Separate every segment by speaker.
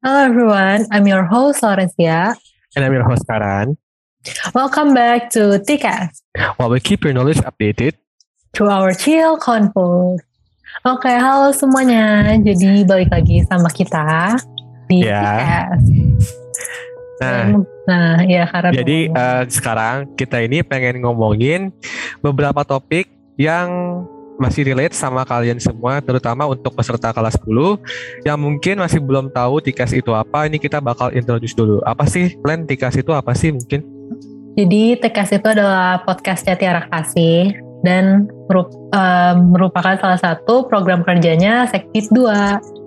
Speaker 1: Hello everyone, I'm your host Lorencia.
Speaker 2: And I'm your host Karan.
Speaker 1: Welcome back to TCAS.
Speaker 2: While we keep your knowledge updated
Speaker 1: to our chill convo. Oke, halo semuanya. Jadi balik lagi sama kita di yeah. TCAS.
Speaker 2: Nah,
Speaker 1: nah ya karena
Speaker 2: jadi uh, sekarang kita ini pengen ngomongin beberapa topik yang masih relate sama kalian semua, terutama untuk peserta kelas 10 yang mungkin masih belum tahu Tikas itu apa. Ini kita bakal introduce dulu. Apa sih plan Tikas itu apa sih mungkin?
Speaker 1: Jadi Tikas itu adalah podcastnya Tiara Kasih dan merupakan salah satu program kerjanya Sektif 2.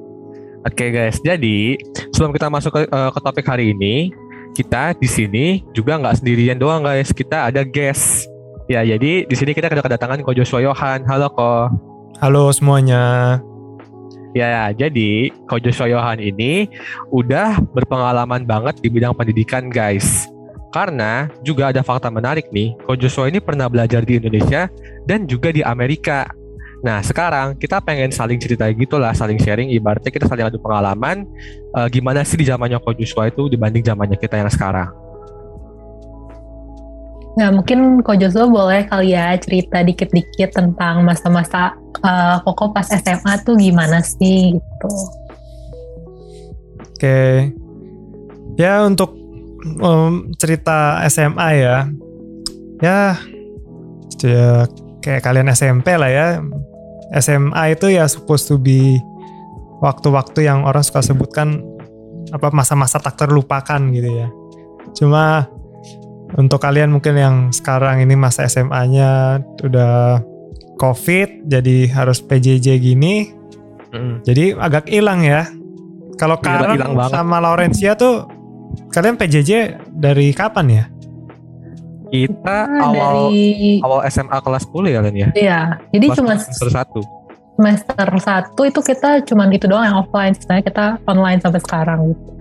Speaker 2: Oke okay guys, jadi sebelum kita masuk ke, uh, ke topik hari ini, kita di sini juga nggak sendirian doang guys, kita ada guest Ya, jadi di sini kita kedatangan Ko Joshua Yohan. Halo Ko.
Speaker 3: Halo semuanya.
Speaker 2: Ya, jadi Ko Joshua Yohan ini udah berpengalaman banget di bidang pendidikan, guys. Karena juga ada fakta menarik nih, Ko Joshua ini pernah belajar di Indonesia dan juga di Amerika. Nah, sekarang kita pengen saling cerita gitu lah, saling sharing, ibaratnya kita saling adu pengalaman, uh, gimana sih di zamannya Ko Joshua itu dibanding zamannya kita yang sekarang.
Speaker 1: Nah mungkin Ko Joshua boleh kali ya cerita dikit-dikit tentang masa-masa uh, Koko pas SMA tuh gimana sih gitu.
Speaker 3: Oke, ya untuk um, cerita SMA ya, ya kayak kalian SMP lah ya. SMA itu ya supposed to be waktu-waktu yang orang suka sebutkan apa masa-masa tak terlupakan gitu ya. Cuma untuk kalian mungkin yang sekarang ini masa SMA-nya udah COVID, jadi harus PJJ gini, mm. jadi agak hilang ya. Kalau Karen sama Laurencia tuh, kalian PJJ dari kapan ya?
Speaker 2: Kita ah, awal dari... awal SMA kelas 10 ya kalian ya?
Speaker 1: Iya, jadi
Speaker 2: kelas
Speaker 1: cuma
Speaker 2: semester satu.
Speaker 1: Semester satu itu kita cuma gitu doang yang offline, sebenarnya kita online sampai sekarang gitu.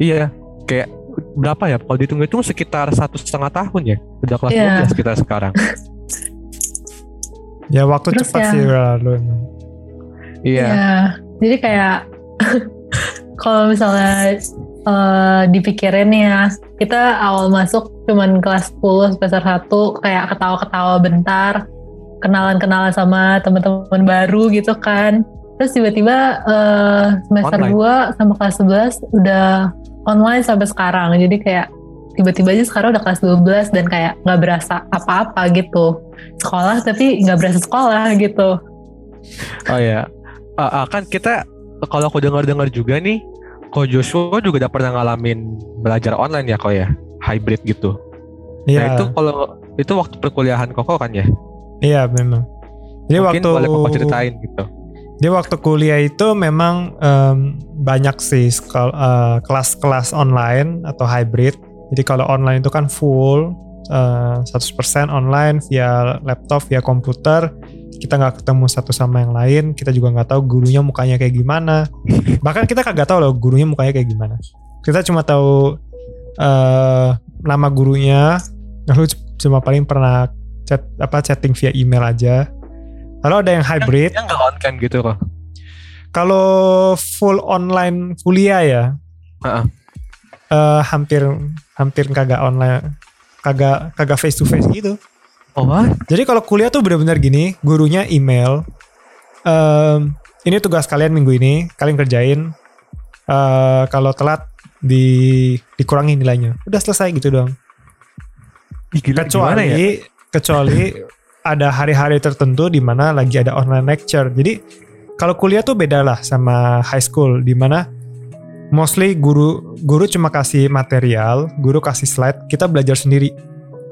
Speaker 2: Iya, kayak berapa ya? Kalau dihitung itu sekitar satu setengah tahun ya. Udah kelas yeah. 12 kita sekarang.
Speaker 3: ya waktu Terus cepat ya, sih lalu
Speaker 2: Iya. Ya,
Speaker 1: jadi kayak kalau misalnya uh, dipikirin ya, kita awal masuk cuman kelas 10 semester 1 kayak ketawa-ketawa bentar, kenalan-kenalan sama teman-teman baru gitu kan. Terus tiba-tiba uh, semester Online. 2 sama kelas 11 udah online sampai sekarang jadi kayak tiba-tiba aja sekarang udah kelas 12 dan kayak nggak berasa apa-apa gitu sekolah tapi nggak berasa sekolah gitu
Speaker 2: oh ya uh, kan kita kalau aku dengar-dengar juga nih Ko Joshua juga udah pernah ngalamin belajar online ya kok ya hybrid gitu Iya. Nah itu kalau itu waktu perkuliahan Koko kan ya?
Speaker 3: Iya memang.
Speaker 2: Jadi Mungkin waktu boleh Koko ceritain gitu.
Speaker 3: Di waktu kuliah itu memang um, banyak sih uh, kelas-kelas online atau hybrid. Jadi kalau online itu kan full uh, 100% online via laptop, via komputer. Kita nggak ketemu satu sama yang lain. Kita juga nggak tahu gurunya mukanya kayak gimana. Bahkan kita kagak tahu loh gurunya mukanya kayak gimana. Kita cuma tahu uh, nama gurunya. Lalu cuma paling pernah chat apa chatting via email aja kalau ada yang hybrid.
Speaker 2: Yang nggak on cam gitu kok.
Speaker 3: Kalau full online kuliah ya. Uh -uh. Uh, hampir hampir kagak online kagak kagak face to face gitu.
Speaker 2: Oh what?
Speaker 3: Jadi kalau kuliah tuh benar-benar gini, gurunya email. Um, ini tugas kalian minggu ini, kalian kerjain. Uh, kalau telat di dikurangi nilainya. Udah selesai gitu dong.
Speaker 2: Gila, kecuali
Speaker 3: ya? kecuali ada hari-hari tertentu di mana lagi ada online lecture. Jadi kalau kuliah tuh beda lah sama high school di mana mostly guru guru cuma kasih material, guru kasih slide, kita belajar sendiri.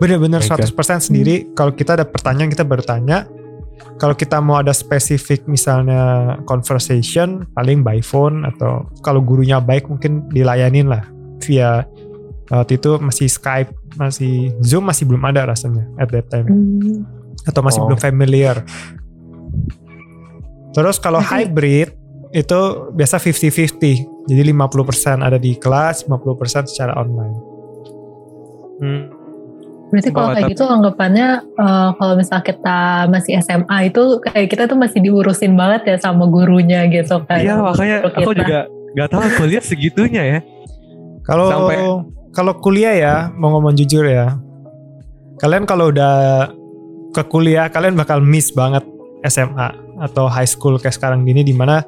Speaker 3: Bener-bener okay. 100% sendiri. Kalau kita ada pertanyaan kita bertanya. Kalau kita mau ada spesifik misalnya conversation paling by phone atau kalau gurunya baik mungkin dilayanin lah via waktu itu masih Skype, masih Zoom masih belum ada rasanya at that time. Hmm atau masih oh. belum familiar. Terus kalau hybrid itu biasa 50-50. Jadi 50% ada di kelas, 50% secara online.
Speaker 1: Hmm. Berarti kalau kayak gitu anggapannya uh, kalau misalnya kita masih SMA itu kayak kita tuh masih diurusin banget ya sama gurunya gitu kan.
Speaker 2: Iya makanya aku juga Gak tahu kuliah segitunya ya.
Speaker 3: Kalau
Speaker 2: Sampai-
Speaker 3: kalau kuliah ya, mau ngomong jujur ya. Kalian kalau udah ke kuliah, kalian bakal miss banget SMA atau high school kayak sekarang gini di mana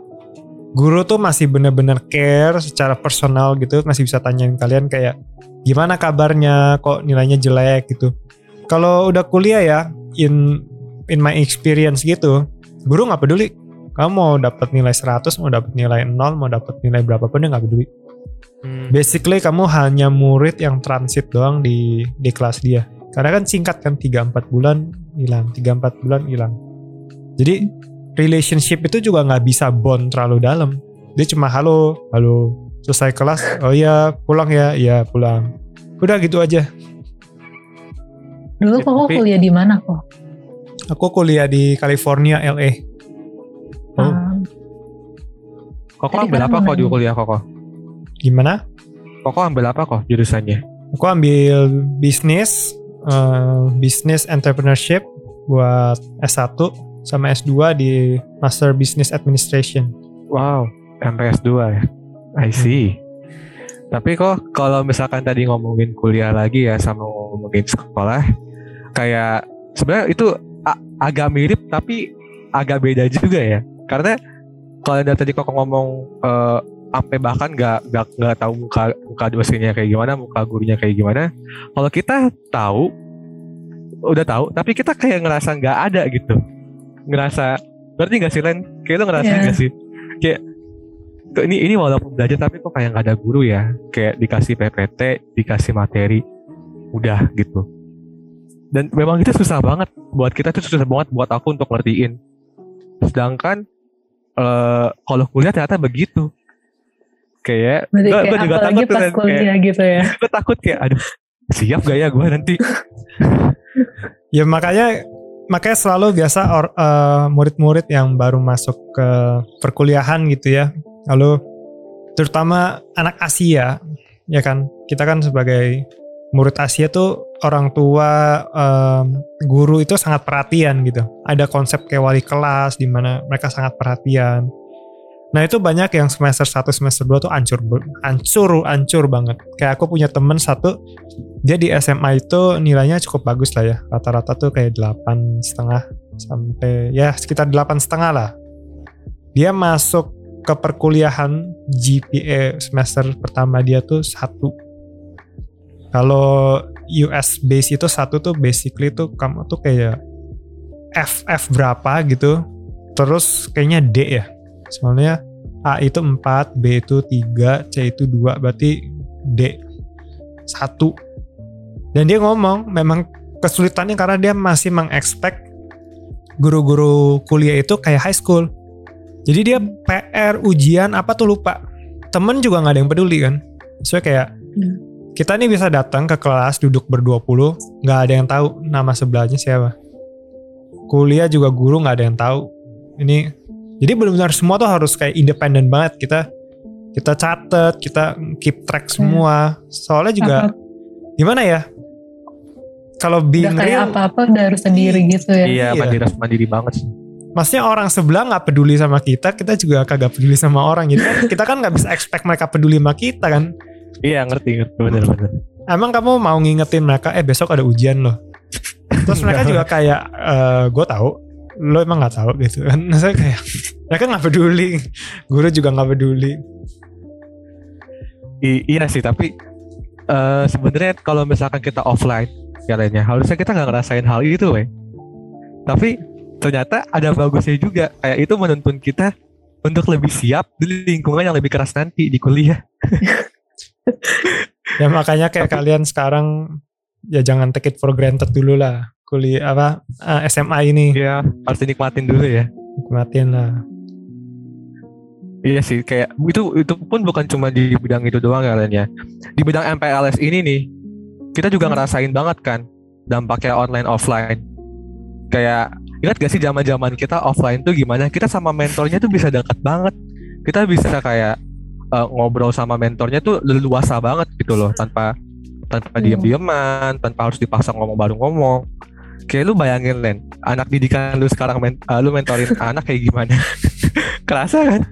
Speaker 3: guru tuh masih bener-bener care secara personal gitu, masih bisa tanyain kalian kayak gimana kabarnya, kok nilainya jelek gitu. Kalau udah kuliah ya, in in my experience gitu, guru nggak peduli. Kamu mau dapat nilai 100, mau dapat nilai 0, mau dapat nilai berapapun dia nggak peduli
Speaker 2: Hmm.
Speaker 3: basically kamu hanya murid yang transit doang di di kelas dia karena kan singkat kan 3-4 bulan hilang 3-4 bulan hilang. Jadi relationship itu juga nggak bisa bond terlalu dalam. Dia cuma halo halo selesai kelas? Oh iya pulang ya. Iya pulang. Udah gitu aja.
Speaker 1: Dulu
Speaker 2: Ya,
Speaker 1: kok
Speaker 2: tapi-
Speaker 1: kuliah di mana kok?
Speaker 3: aku kuliah di California LA Oh.
Speaker 1: Ah,
Speaker 2: Koko
Speaker 1: Tadi
Speaker 2: ambil
Speaker 1: kan
Speaker 2: apa kok di kuliah Koko?
Speaker 3: gimana?
Speaker 2: Koko ambil apa kok jurusannya?
Speaker 3: aku ambil bisnis eh, bisnis entrepreneurship buat S1 sama S2 di Master Business Administration
Speaker 2: Wow, MPS 2 ya. I see. Tapi kok kalau misalkan tadi ngomongin kuliah lagi ya sama ngomongin sekolah, kayak sebenarnya itu agak mirip tapi agak beda juga ya. Karena kalau tadi kok ngomong eh, sampai bahkan nggak nggak nggak tahu muka muka dosennya kayak gimana, muka gurunya kayak gimana. Kalau kita tahu, udah tahu, tapi kita kayak ngerasa nggak ada gitu. Ngerasa, berarti nggak sih Len? Kayak lo ngerasain
Speaker 1: Iya.
Speaker 2: nggak sih? Kayak kok ini ini walaupun belajar tapi kok kayak nggak ada guru ya. Kayak dikasih PPT, dikasih materi, udah gitu. Dan memang itu susah banget buat kita tuh susah banget buat aku untuk ngertiin. Sedangkan eh kalau kuliah ternyata begitu. Kayak gua-
Speaker 1: kayak
Speaker 2: juga takut
Speaker 1: pas
Speaker 2: Len. Kayak-
Speaker 1: kuliah gitu ya.
Speaker 2: gue takut kayak aduh siap gak ya gue nanti
Speaker 3: Ya makanya makanya selalu biasa or- eh, murid-murid yang baru masuk ke perkuliahan gitu ya. Lalu terutama anak Asia ya kan. Kita kan sebagai murid Asia tuh orang tua em, guru itu sangat perhatian gitu. Ada konsep kayak wali kelas di mana mereka sangat perhatian. Nah itu banyak yang semester 1 semester 2 tuh hancur be- hancur hancur banget. Kayak aku punya temen satu dia di SMA itu nilainya cukup bagus lah ya. Rata-rata tuh kayak delapan setengah sampai ya sekitar delapan setengah lah. Dia masuk ke perkuliahan GPA semester pertama dia tuh satu. Kalau US base itu satu tuh basically tuh kamu tuh kayak F F berapa gitu. Terus kayaknya D ya. Soalnya A itu 4 B itu 3 C itu 2 berarti D satu dan dia ngomong memang kesulitannya karena dia masih mengekspek guru-guru kuliah itu kayak high school. Jadi dia PR, ujian apa tuh lupa. Temen juga nggak ada yang peduli kan. So kayak
Speaker 1: Hmm.
Speaker 3: kita nih bisa datang ke kelas duduk berdua puluh, nggak ada yang tahu nama sebelahnya siapa. Kuliah juga guru nggak ada yang tahu. Ini jadi benar-benar semua tuh harus kayak independen banget kita kita catet, kita keep track semua. Soalnya juga
Speaker 1: Apa,
Speaker 3: gimana ya? Kalau
Speaker 1: udah
Speaker 3: being
Speaker 1: kayak apa-apa udah harus sendiri gitu ya.
Speaker 2: iya
Speaker 3: Iya.
Speaker 2: mandiri mandiri banget sih
Speaker 3: maksudnya orang sebelah nggak peduli sama kita, kita juga kagak peduli sama orang. Jadi kan kita kan nggak bisa expect mereka peduli sama kita kan.
Speaker 2: iya ngerti ngerti bener bener
Speaker 3: Emang kamu mau ngingetin mereka, eh besok ada ujian loh. Terus mereka juga kayak, eh gue tahu, lo emang nggak tahu gitu kan. Saya kayak mereka nggak peduli, guru juga nggak peduli.
Speaker 2: I- iya sih tapi eh sebenarnya kalau misalkan kita offline kayaknya harusnya kita nggak ngerasain hal itu weh. Tapi ternyata ada bagusnya juga. Kayak itu menuntun kita untuk lebih siap di lingkungan yang lebih keras nanti di kuliah.
Speaker 3: Ya makanya kayak kalian sekarang ya jangan take it for granted dulu lah kuliah apa eh, SMA ini
Speaker 2: ya harus dinikmatin dulu ya
Speaker 3: nikmatin lah.
Speaker 2: Iya sih, kayak itu itu pun bukan cuma di bidang itu doang ya Len, ya. Di bidang MPLS ini nih, kita juga ngerasain banget kan dampaknya online offline. Kayak ingat gak sih zaman-zaman kita offline tuh gimana? Kita sama mentornya tuh bisa dekat banget. Kita bisa kayak eh, ngobrol sama mentornya tuh leluasa banget gitu loh, tanpa tanpa
Speaker 1: Hmm.
Speaker 2: diem-dieman, tanpa harus dipaksa ngomong baru ngomong. Kayak lu bayangin Len, anak didikan lu sekarang men- eh, lu mentorin anak kayak gimana? Kerasa kan?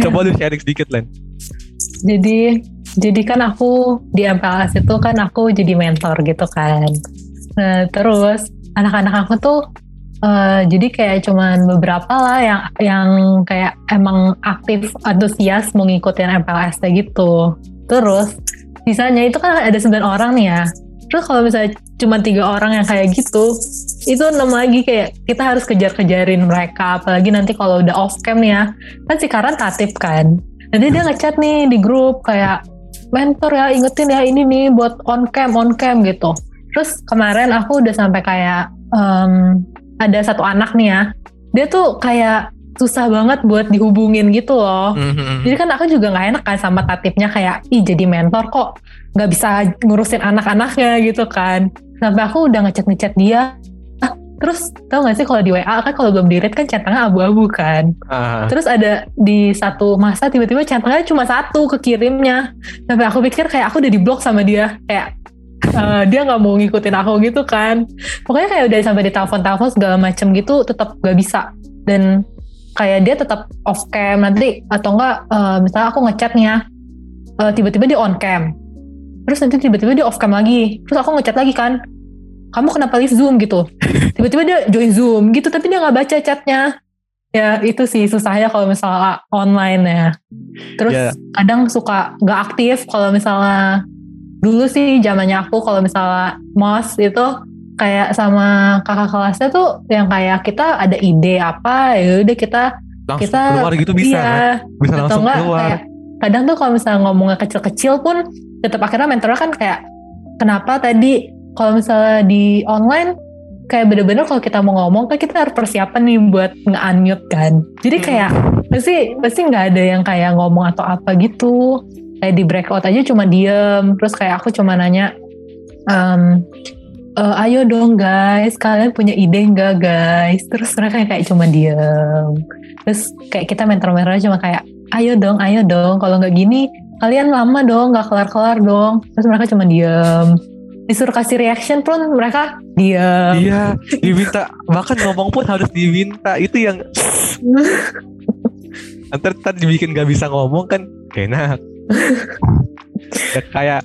Speaker 2: Coba lu sharing sedikit Len.
Speaker 1: jadi jadi kan aku di MPLS itu kan aku jadi mentor gitu kan. Nah terus anak-anak aku tuh uh, jadi kayak cuman beberapa lah yang yang kayak emang aktif antusias mau ngikutin MPLS gitu. Terus sisanya itu kan ada 9 orang nih ya. Terus kalau misalnya cuma tiga orang yang kayak gitu, itu enam lagi kayak kita harus kejar-kejarin mereka. Apalagi nanti kalau udah off cam ya, kan si Karan tatip kan. Nanti dia ngechat nih di grup kayak mentor ya ingetin ya ini nih buat on cam on cam gitu. Terus kemarin aku udah sampai kayak um, ada satu anak nih ya, dia tuh kayak susah banget buat dihubungin gitu loh. Mm-hmm. Jadi kan aku juga nggak enak kan sama tatipnya kayak, ih jadi mentor kok nggak bisa ngurusin anak-anaknya gitu kan. Sampai aku udah ngechat-ngechat dia. Ah, terus tau gak sih kalau di WA kan kalau belum dirit kan centangnya abu-abu kan. Uh. Terus ada di satu masa tiba-tiba centangnya cuma satu kekirimnya. Sampai aku pikir kayak aku udah diblok sama dia. Kayak uh, dia nggak mau ngikutin aku gitu kan. Pokoknya kayak udah sampai di telepon-telepon segala macem gitu tetap gak bisa. Dan kayak dia tetap off cam nanti atau enggak uh, misalnya aku ngechatnya uh, tiba-tiba dia on cam. Terus nanti tiba-tiba dia off cam lagi. Terus aku ngechat lagi kan kamu kenapa live zoom? gitu. Tiba-tiba dia join zoom gitu tapi dia nggak baca chatnya. Ya itu sih susahnya kalau misalnya online ya. Terus yeah. kadang suka nggak aktif kalau misalnya dulu sih zamannya aku kalau misalnya mos itu kayak sama kakak kelasnya tuh yang kayak kita ada ide apa ya udah kita
Speaker 2: langsung
Speaker 1: kita
Speaker 2: keluar gitu bisa iya, kan? bisa langsung enggak, keluar kayak,
Speaker 1: kadang tuh kalau misalnya ngomongnya kecil-kecil pun tetap akhirnya mentornya kan kayak kenapa tadi kalau misalnya di online kayak bener-bener kalau kita mau ngomong kan kita harus persiapan nih buat nge-unmute kan jadi hmm. kayak pasti pasti nggak ada yang kayak ngomong atau apa gitu kayak di breakout aja cuma diem terus kayak aku cuma nanya um, uh, ayo dong guys, kalian punya ide nggak guys? Terus mereka kayak cuma diem. Terus kayak kita mentor-mentornya cuma kayak, ayo dong, ayo dong. Kalau nggak gini, kalian lama dong, nggak kelar-kelar dong. Terus mereka cuma diem. Disuruh kasih reaction pun mereka diem.
Speaker 2: Iya, diminta. Bahkan ngomong pun harus diminta. Itu yang... Ntar, ntar dibikin gak bisa ngomong kan enak. ya, kayak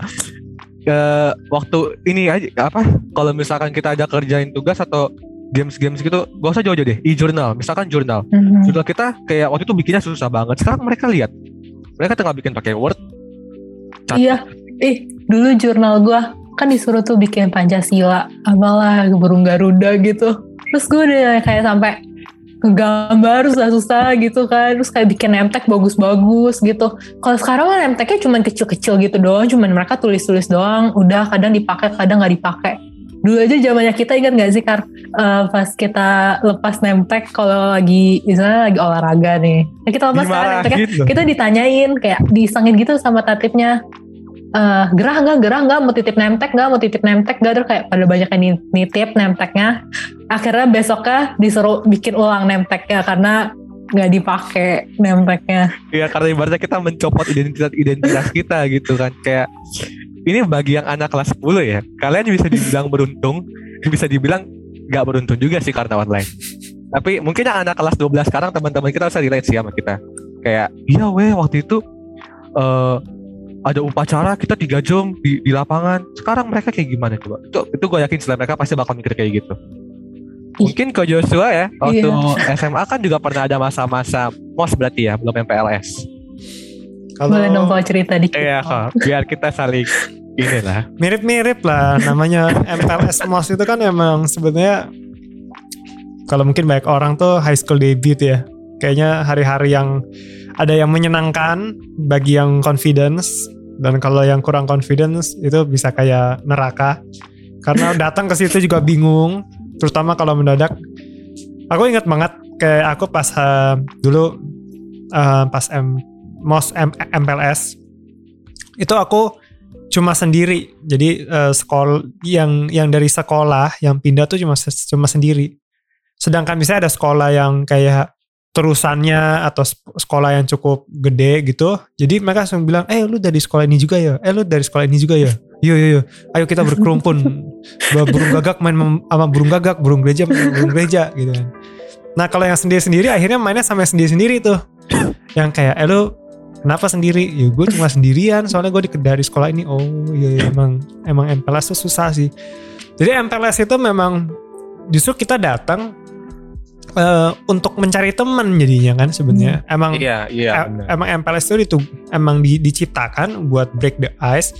Speaker 2: uh, waktu ini aja apa? Kalau misalkan kita ada kerjain tugas atau games-games gitu gak usah jauh-jauh deh e-journal misalkan jurnal mm-hmm. jurnal kita kayak waktu itu bikinnya susah banget sekarang mereka lihat. Mereka tengah bikin pakai word.
Speaker 1: Cat. iya. Eh dulu jurnal gua kan disuruh tuh bikin pancasila apalah burung garuda gitu. Terus gue udah kayak sampai ngegambar susah-susah gitu kan. Terus kayak bikin nemtek bagus-bagus gitu. Kalau sekarang kan nemteknya cuma kecil-kecil gitu doang. Cuman mereka tulis-tulis doang. Udah kadang dipakai kadang nggak dipakai. Dulu aja zamannya kita ingat nggak sih kar? Uh, pas kita lepas nemtek kalau lagi misalnya lagi olahraga nih. Nah, kita lepas sekarang nemteknya kita ditanyain kayak disengin gitu sama tatipnya uh, gerah nggak gerah nggak mau titip nemtek nggak mau titip nemtek nggak terus kayak pada banyak yang nitip nemteknya. Akhirnya besoknya disuruh bikin ulang nemteknya karena nggak dipakai nemteknya.
Speaker 2: Iya karena ibaratnya kita mencopot identitas identitas kita gitu kan. Kayak ini bagi yang anak kelas 10 ya kalian bisa dibilang beruntung bisa dibilang nggak beruntung juga sih karena online. Tapi mungkin yang anak kelas 12 sekarang teman-teman kita bisa relate sih sama kita. Kayak iya weh waktu itu uh, ada upacara kita tiga jam di, di lapangan. Sekarang mereka kayak gimana coba? Itu itu gue yakin setelah mereka pasti bakal mikir kayak gitu. Mungkin ke Joshua ya waktu iya. SMA kan juga pernah ada masa-masa mos berarti ya belum MPLS
Speaker 1: kalau boleh dong kalau cerita dikit.
Speaker 2: Iya kok biar kita saling ini lah
Speaker 3: mirip-mirip lah namanya MPLS mos itu kan emang sebenarnya kalau mungkin banyak orang tuh high school debut ya. Kayaknya hari-hari yang ada yang menyenangkan bagi yang confidence dan kalau yang kurang confidence itu bisa kayak neraka. Karena datang ke situ juga bingung terutama kalau mendadak. Aku ingat banget kayak aku pas uh, dulu uh, pas M MOS M MPLS itu aku cuma sendiri. Jadi uh, sekolah yang yang dari sekolah yang pindah tuh cuma cuma sendiri. Sedangkan misalnya ada sekolah yang kayak terusannya atau sekolah yang cukup gede gitu. Jadi mereka langsung bilang, eh lu dari sekolah ini juga ya? Eh lu dari sekolah ini juga ya? Yo yo yo, ayo kita berkerumpun. burung gagak main sama burung gagak, burung gereja sama burung gereja gitu kan. Nah kalau yang sendiri-sendiri akhirnya mainnya sama sendiri-sendiri tuh. Yang kayak, eh lu kenapa sendiri ya gue cuma sendirian soalnya gue dari sekolah ini oh iya, iya emang emang MPLS tuh susah sih jadi MPLS itu memang justru kita datang eh, untuk mencari teman jadinya kan sebenarnya emang
Speaker 2: Iya, iya.
Speaker 3: E-
Speaker 2: benar.
Speaker 3: emang MPLS itu itu emang di- diciptakan buat break the ice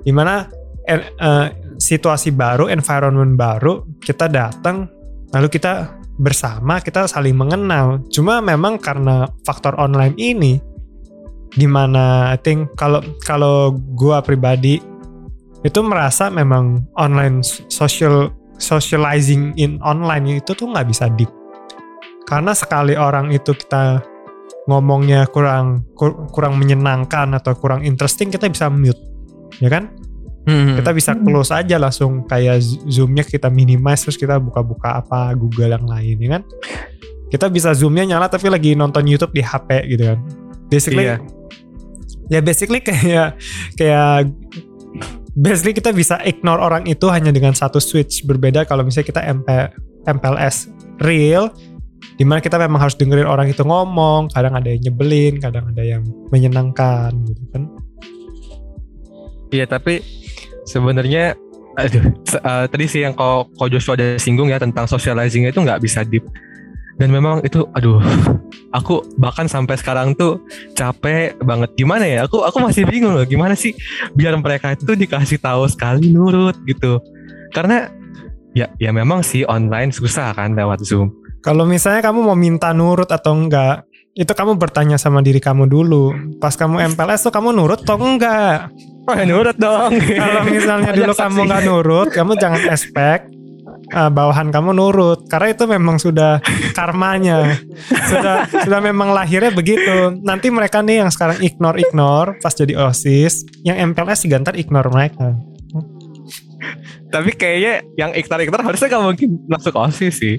Speaker 3: di mana en- eh, situasi baru environment baru kita datang lalu kita bersama kita saling mengenal cuma memang karena faktor online ini di mana I think kalau kalau gua pribadi itu merasa memang online social socializing in online itu tuh nggak bisa deep karena sekali orang itu kita ngomongnya kurang kur- kurang menyenangkan atau kurang interesting kita bisa mute. Ya kan?
Speaker 2: Hmm.
Speaker 3: kita bisa close aja langsung kayak zoomnya kita minimize terus kita buka-buka apa Google yang lain ya kan? Kita bisa zoomnya nyala tapi lagi nonton YouTube di HP gitu kan? Basically
Speaker 2: Iya.
Speaker 3: ya basically kayak kayak basically kita bisa ignore orang itu hanya dengan satu switch berbeda. Kalau misalnya kita MP, MPLS real di mana kita memang harus dengerin orang itu ngomong kadang ada yang nyebelin kadang ada yang menyenangkan gitu kan.
Speaker 2: Iya tapi sebenarnya aduh eh, tadi sih yang kau kau Joshua ada singgung ya tentang socializing itu nggak bisa deep. Dan memang itu aduh aku bahkan sampai sekarang tuh capek banget. Gimana ya? Aku aku masih bingung loh gimana sih biar mereka itu dikasih tahu sekali nurut gitu. Karena ya ya memang sih online susah kan lewat zoom
Speaker 3: Kalau misalnya kamu mau minta nurut atau enggak, itu kamu bertanya sama diri kamu dulu. Pas kamu MPLS tuh kamu nurut atau enggak?
Speaker 2: oh ya nurut dong
Speaker 3: Kalau misalnya dulu kamu
Speaker 2: saksi.
Speaker 3: nggak nurut, kamu jangan expect uh, bawahan kamu nurut karena itu memang sudah karmanya. Sudah sudah memang lahirnya begitu. Nanti mereka nih yang sekarang ignore ignore pas jadi OSIS, yang MPLS juga ntar ignore mereka.
Speaker 2: tapi kayaknya yang iktar-iktar harusnya gak mungkin masuk osis sih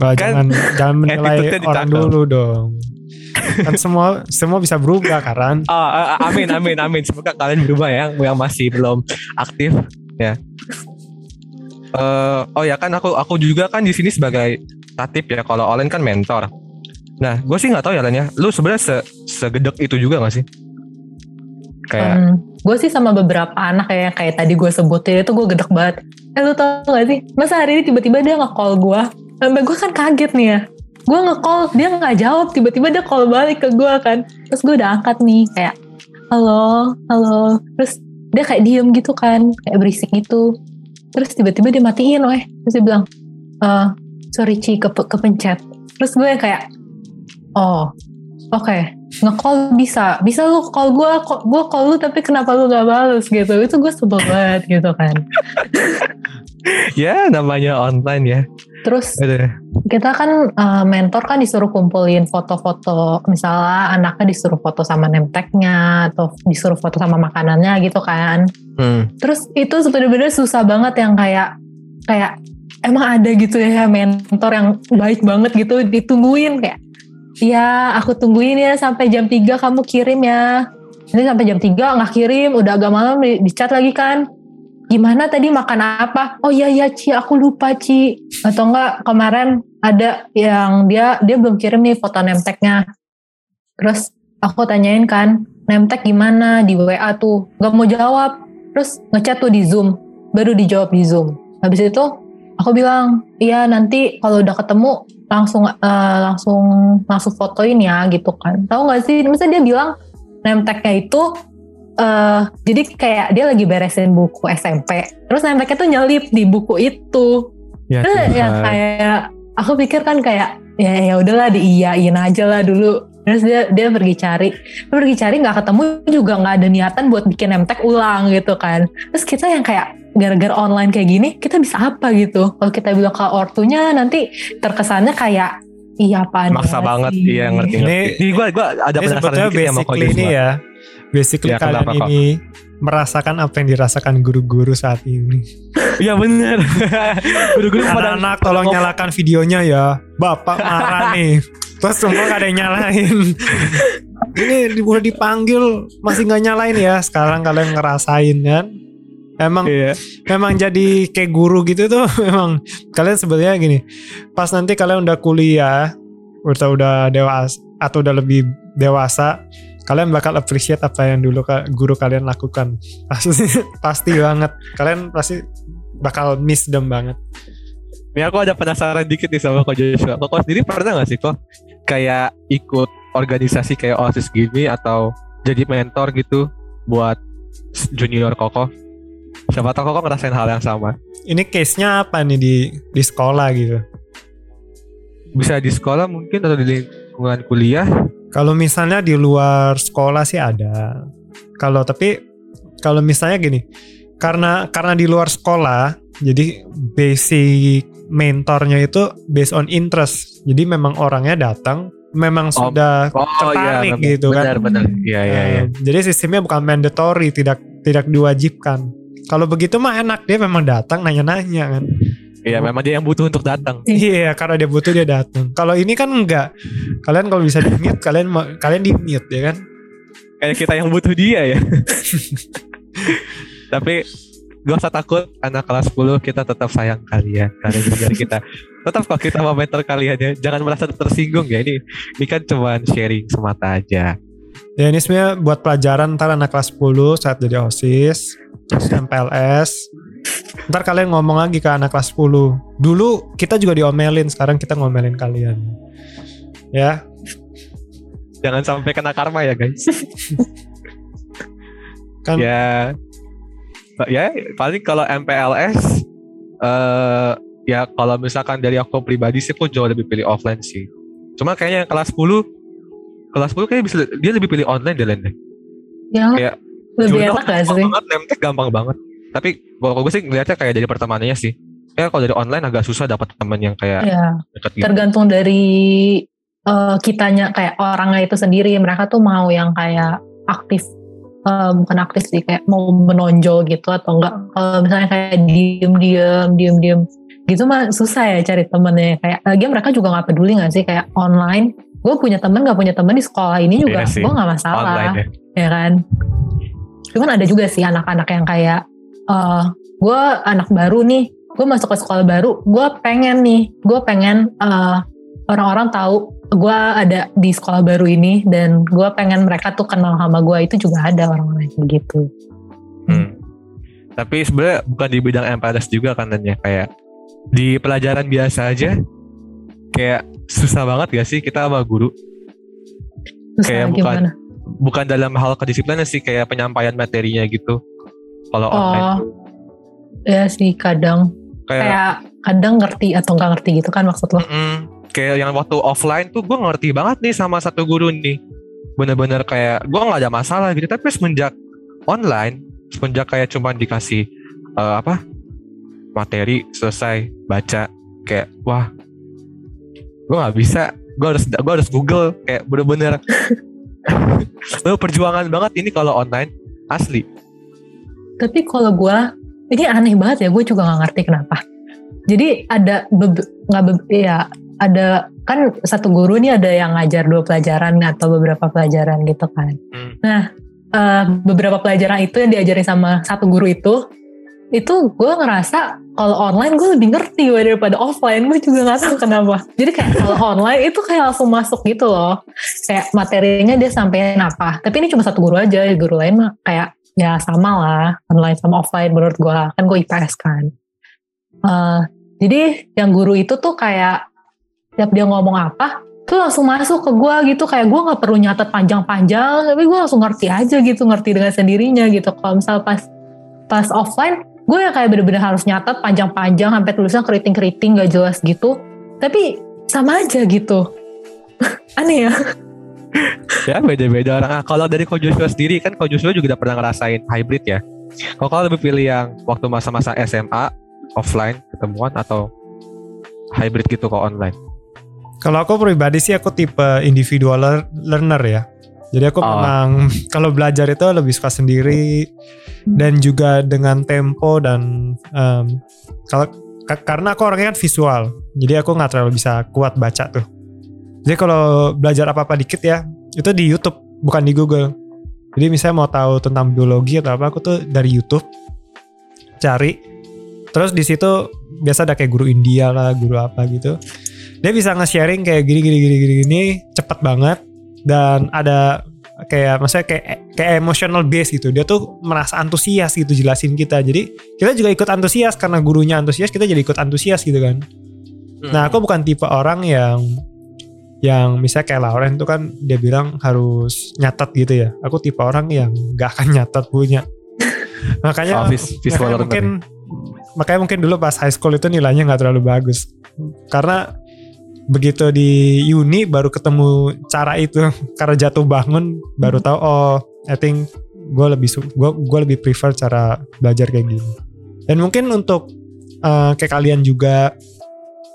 Speaker 3: Bah,
Speaker 2: Kan
Speaker 3: jangan jangan menilai orang dulu dong. Kan semua semua bisa berubah kan.
Speaker 2: Ah, amin amin amin semoga kalian berubah ya yang yang masih belum aktif ya Eh, oh ya kan aku aku juga kan di sini sebagai tatip ya kalau Olen kan mentor nah gue sih nggak tahu ya Len ya lu sebenarnya se segedek itu juga gak sih kayak
Speaker 1: gue sih sama beberapa anak ya kayak tadi gue sebutin itu gue gedek banget. Eh lu tau gak sih? Masa hari ini tiba-tiba dia nge-call gue. Sampai gue kan kaget nih ya. Gue nge-call, dia nggak jawab. Tiba-tiba dia call balik ke gue kan. Terus gue udah angkat nih kayak, halo, halo. Terus dia kayak diem gitu kan. Kayak berisik gitu. Terus tiba-tiba dia matiin weh. Terus dia bilang, eh sorry Ci, ke kepencet. Terus gue kayak, oh, oke nge-call bisa bisa lu call gue gue call lu tapi kenapa lu gak balas gitu itu gue sebel banget gitu kan
Speaker 2: ya namanya online ya
Speaker 1: terus
Speaker 2: Aduh.
Speaker 1: kita kan uh, mentor kan disuruh kumpulin foto-foto misalnya anaknya disuruh foto sama nemteknya atau disuruh foto sama makanannya gitu kan
Speaker 2: Hmm.
Speaker 1: terus itu sebenarnya susah banget yang kayak kayak emang ada gitu ya mentor yang baik banget gitu ditungguin kayak Iya, aku tungguin ya sampai jam 3 kamu kirim ya. Nanti sampai jam 3 nggak kirim, udah agak malam di, di chat lagi kan. Gimana tadi makan apa? Oh iya iya Ci, aku lupa Ci. Atau enggak kemarin ada yang dia dia belum kirim nih foto nemteknya. Terus aku tanyain kan, nemtek gimana di WA tuh? Gak mau jawab. Terus ngechat tuh di Zoom, baru dijawab di Zoom. Habis itu aku bilang, iya nanti kalau udah ketemu langsung eh, langsung langsung fotoin ya gitu kan. Tahu nggak sih? Misalnya dia bilang nemteknya itu eh jadi kayak dia lagi beresin buku SMP. Terus nemteknya tuh nyelip di buku itu.
Speaker 2: ya
Speaker 1: Terus
Speaker 2: Tuhan.
Speaker 1: yang kayak aku pikir kan kayak ya ya udahlah diiyain aja lah dulu. Terus dia dia pergi cari, dia pergi cari nggak ketemu juga nggak ada niatan buat bikin nemtek ulang gitu kan. Terus kita yang kayak gara-gara online kayak gini kita bisa apa gitu? Kalau kita bilang ke ortunya nanti terkesannya kayak iya apaan
Speaker 2: maksa
Speaker 1: ya
Speaker 2: banget
Speaker 1: sih?
Speaker 2: iya ngerti ngerti
Speaker 3: Ini-
Speaker 2: ini gue gua ada
Speaker 3: Ini
Speaker 2: penasaran dikit ya Coach
Speaker 3: ini ya. Basically
Speaker 2: Ya,
Speaker 3: kalian
Speaker 2: kok?
Speaker 3: ini merasakan apa yang dirasakan guru-guru saat ini.
Speaker 2: iya bener guru-guru pada
Speaker 3: Anak-anak tolong
Speaker 2: ngomong-
Speaker 3: nyalakan videonya ya. Bapak marah nih. Terus semua gak ada yang nyalain. Ini di- udah dipanggil masih nggak nyalain ya. Sekarang kalian ngerasain kan. Emang
Speaker 2: iya
Speaker 3: memang jadi kayak guru gitu tuh memang kalian sebenarnya gini. Pas nanti kalian udah kuliah atau udah dewasa atau udah lebih dewasa, kalian bakal appreciate apa yang dulu guru kalian lakukan. Pasti pasti banget. Kalian pasti bakal miss them banget.
Speaker 2: Ini aku ada penasaran dikit nih sama Ko Joshua. Koko sendiri pernah gak sih kok kayak ikut organisasi kayak OSIS gini atau jadi mentor gitu buat junior Koko? Siapa tahu Koko ngerasain hal yang sama.
Speaker 3: Ini case-nya apa nih di di sekolah gitu?
Speaker 2: Bisa di sekolah mungkin atau di lingkungan kuliah.
Speaker 3: Kalau misalnya di luar sekolah sih ada. Kalau tapi kalau misalnya gini, karena karena di luar sekolah, jadi basic mentornya itu based on interest. Jadi memang orangnya datang, memang
Speaker 2: Oh,
Speaker 3: sudah
Speaker 2: Oh
Speaker 3: tertarik
Speaker 2: memang.
Speaker 3: gitu kan.
Speaker 2: benar, Benar, Iya, iya, iya.
Speaker 3: Eh, Jadi sistemnya bukan mandatory, tidak tidak diwajibkan. Kalau begitu mah enak dia memang datang nanya-nanya kan.
Speaker 2: Iya, memang dia yang butuh untuk datang.
Speaker 3: Iya, karena dia butuh dia datang. Kalau ini kan enggak. Kalian kalau bisa di mute, kalian kalian di mute ya kan.
Speaker 2: Kayak kita yang butuh dia ya. Tapi gak usah takut anak kelas 10 kita tetap sayang kalian kalian juga kita tetap kok kita mau mentor kalian ya jangan merasa tersinggung ya ini ini kan cuman sharing semata aja
Speaker 3: Ya ini sebenarnya buat pelajaran ntar anak kelas 10 saat jadi OSIS, terus MPLS. Ntar kalian ngomong lagi ke anak kelas 10. Dulu kita juga diomelin, sekarang kita ngomelin kalian. Ya,
Speaker 2: jangan sampai kena karma ya guys
Speaker 3: kan
Speaker 2: ya ya paling kalau MPLS eh ya kalau misalkan dari aku pribadi sih aku jauh lebih pilih offline sih cuma kayaknya yang kelas 10 kelas 10 kayaknya bisa dia lebih pilih online deh Len, deh
Speaker 1: Yang
Speaker 2: Kayak
Speaker 1: lebih enak gak sih?
Speaker 2: banget, Nemtek gampang banget. Tapi kalau gue sih ngeliatnya kayak dari pertemanannya sih. Ya kalau dari online agak susah dapat teman yang kayak
Speaker 1: Ya,
Speaker 2: deket gitu.
Speaker 1: tergantung dari eh, kitanya kayak orangnya itu sendiri. Mereka tuh mau yang kayak aktif, eh, bukan aktif sih, kayak mau menonjol gitu atau enggak. Kalau misalnya kayak diem-diem, diem-diem, gitu mah susah ya cari temennya. Kayak lagi mereka juga nggak peduli nggak sih kayak online. Gue punya temen nggak punya temen di sekolah ini juga,
Speaker 2: Iya
Speaker 1: gue nggak masalah.
Speaker 2: online ya.
Speaker 1: ya kan? Cuman ada juga sih anak-anak yang kayak eh gue anak baru nih. Gue masuk ke sekolah baru gue pengen nih. Gue pengen eh, orang-orang tahu gue ada di sekolah baru ini dan gue pengen mereka tuh kenal sama gue itu juga ada orang-orang kayak gitu.
Speaker 2: Hmm. Tapi sebenarnya bukan di bidang MPLS juga kan Len, ya? Kayak di pelajaran biasa aja kayak susah banget gak sih kita sama guru?
Speaker 1: Terus
Speaker 2: Kayak bukan-
Speaker 1: gimana?
Speaker 2: bukan dalam hal kedisiplinan sih kayak penyampaian materinya gitu kalau online.
Speaker 1: oh ya sih kadang.
Speaker 2: Kayak
Speaker 1: kayak kadang ngerti atau nggak ngerti gitu kan maksud lo?
Speaker 2: Mm-mm. kayak yang waktu offline tuh gue ngerti banget nih sama satu guru nih. Bener-bener kayak gue nggak ada masalah gitu tapi semenjak online semenjak kayak cuma dikasih eh, apa materi selesai baca kayak wah gue nggak bisa gue harus gue harus google kayak bener-bener Lu perjuangan banget ini kalau online asli
Speaker 1: Tapi kalau gue, ini aneh banget ya, gue juga nggak ngerti kenapa. Jadi ada nggak be- ya ada kan satu guru nih ada yang ngajar dua pelajaran atau beberapa pelajaran gitu kan.
Speaker 2: Hmm.
Speaker 1: Nah eh, beberapa pelajaran itu yang diajarin sama satu guru itu, itu gue ngerasa kalau online gue lebih ngerti woy, daripada offline. Gue juga nggak tahu kenapa. Jadi kayak kalau online itu kayak langsung masuk gitu loh. Kayak materinya dia sampein apa. Tapi ini cuma satu guru aja, guru lain mah kayak ya sama lah online sama offline menurut gue kan gue IPS kan Eh, jadi yang guru itu tuh kayak tiap dia ngomong apa tuh langsung masuk ke gue gitu kayak gue nggak perlu nyatet panjang-panjang tapi gue langsung ngerti aja gitu ngerti dengan sendirinya gitu kalau misal pas pas offline gue ya kayak bener-bener harus nyatet panjang-panjang sampai tulisan keriting-keriting gak jelas gitu tapi sama aja gitu aneh ya
Speaker 2: ya beda-beda orang. Ah, kalau dari Ko Joshua sendiri kan Ko Joshua juga udah pernah ngerasain hybrid ya. Kalau kau lebih pilih yang waktu masa-masa SMA offline ketemuan atau hybrid gitu kok online?
Speaker 3: Kalau aku pribadi sih aku tipe individual lear- learner ya. Jadi aku
Speaker 2: Oh.
Speaker 3: memang kalau belajar itu lebih suka sendiri dan juga dengan tempo dan em, kalau ka- karena aku orangnya kan visual, jadi aku nggak terlalu bisa kuat baca tuh. Jadi kalau belajar apa-apa dikit ya itu di YouTube bukan di Google. Jadi misalnya mau tahu tentang biologi atau apa aku tuh dari YouTube cari. Terus di situ biasa ada kayak guru India lah, guru apa gitu dia bisa nge-sharing kayak gini gini gini gini gini cepet banget dan ada kayak maksudnya kayak kayak emotional base gitu. Dia tuh merasa antusias gitu jelasin kita. Jadi kita juga ikut antusias karena gurunya antusias, kita jadi ikut antusias gitu kan. Nah, aku bukan tipe orang yang yang misalnya kayak Lauren tuh kan dia bilang harus nyatat gitu ya. Aku tipe orang yang gak akan nyatat punya. makanya,
Speaker 2: Office visual
Speaker 3: makanya mungkin makanya mungkin dulu pas high school itu nilainya nggak terlalu bagus. Karena begitu di uni baru ketemu cara itu karena jatuh bangun baru tahu oh I think gue lebih gue gue lebih prefer cara belajar kayak gini. Dan mungkin untuk eh, kayak kalian juga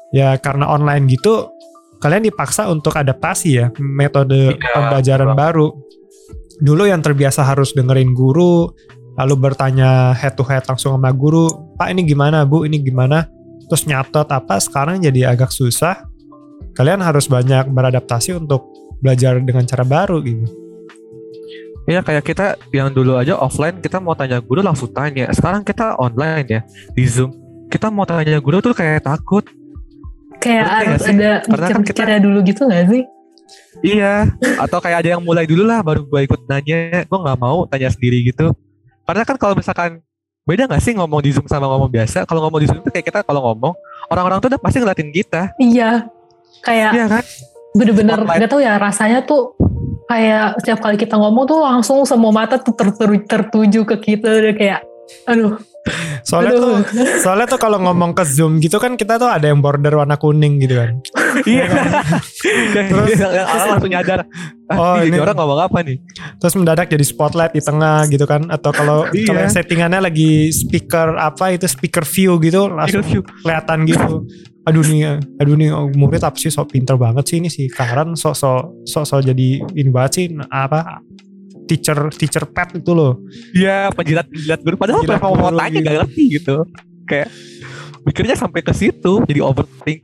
Speaker 3: ya karena online gitu kalian dipaksa untuk adaptasi ya metode
Speaker 2: Iya,
Speaker 3: pembelajaran baru. Dulu yang terbiasa harus dengerin guru, lalu bertanya head to head langsung sama guru, Pak ini gimana Bu, ini gimana, terus nyatet apa, sekarang jadi agak susah. Kalian harus banyak beradaptasi untuk belajar dengan cara baru gitu.
Speaker 2: Iya kayak kita yang dulu aja offline kita mau tanya guru langsung tanya. Sekarang kita online ya di Zoom. Kita mau tanya guru tuh kayak takut.
Speaker 1: Kayak
Speaker 2: nggak
Speaker 1: harus
Speaker 2: sih?
Speaker 1: ada
Speaker 2: Karena kan
Speaker 1: mikir-mikirnya dulu gitu gak sih?
Speaker 2: Iya. Atau kayak ada yang mulai dulu lah baru gue ikut nanya. Gue nggak mau tanya sendiri gitu. Karena kan kalau misalkan beda nggak sih ngomong di Zoom sama ngomong biasa? Kalau ngomong di Zoom tuh kayak kita kalau ngomong orang-orang tuh udah pasti ngeliatin kita.
Speaker 1: Iya. Kayak
Speaker 2: Iya kan?
Speaker 1: bener-bener
Speaker 2: Spotlight.
Speaker 1: gak tau ya rasanya tuh kayak setiap kali kita ngomong tuh langsung semua mata tuh ter- ter- tertuju ke kita udah kayak aduh
Speaker 3: Soalnya
Speaker 1: aduh
Speaker 3: tuh soalnya tuh kalau ngomong ke Zoom gitu kan kita tuh ada yang border warna kuning gitu kan.
Speaker 2: Iya.
Speaker 3: Terus-
Speaker 2: orang langsung nyadar.
Speaker 3: Oh,
Speaker 2: ini, orang ngomong apa nih?
Speaker 3: Terus mendadak jadi spotlight di tengah gitu kan atau kalau
Speaker 2: Iya.
Speaker 3: kalau settingannya lagi speaker apa itu speaker view gitu langsung
Speaker 2: View.
Speaker 3: kelihatan gitu. Aduh nih, aduh nih oh, murid apa sih sok pinter banget sih ini si Karan sok sok sok sok jadi ini banget sih apa teacher teacher pet itu loh.
Speaker 2: Iya, penjilat-penjilat guru. Padahal
Speaker 3: Penjilat
Speaker 2: mau tanya gak ngerti gitu. Kayak mikirnya sampai ke situ, jadi overthink.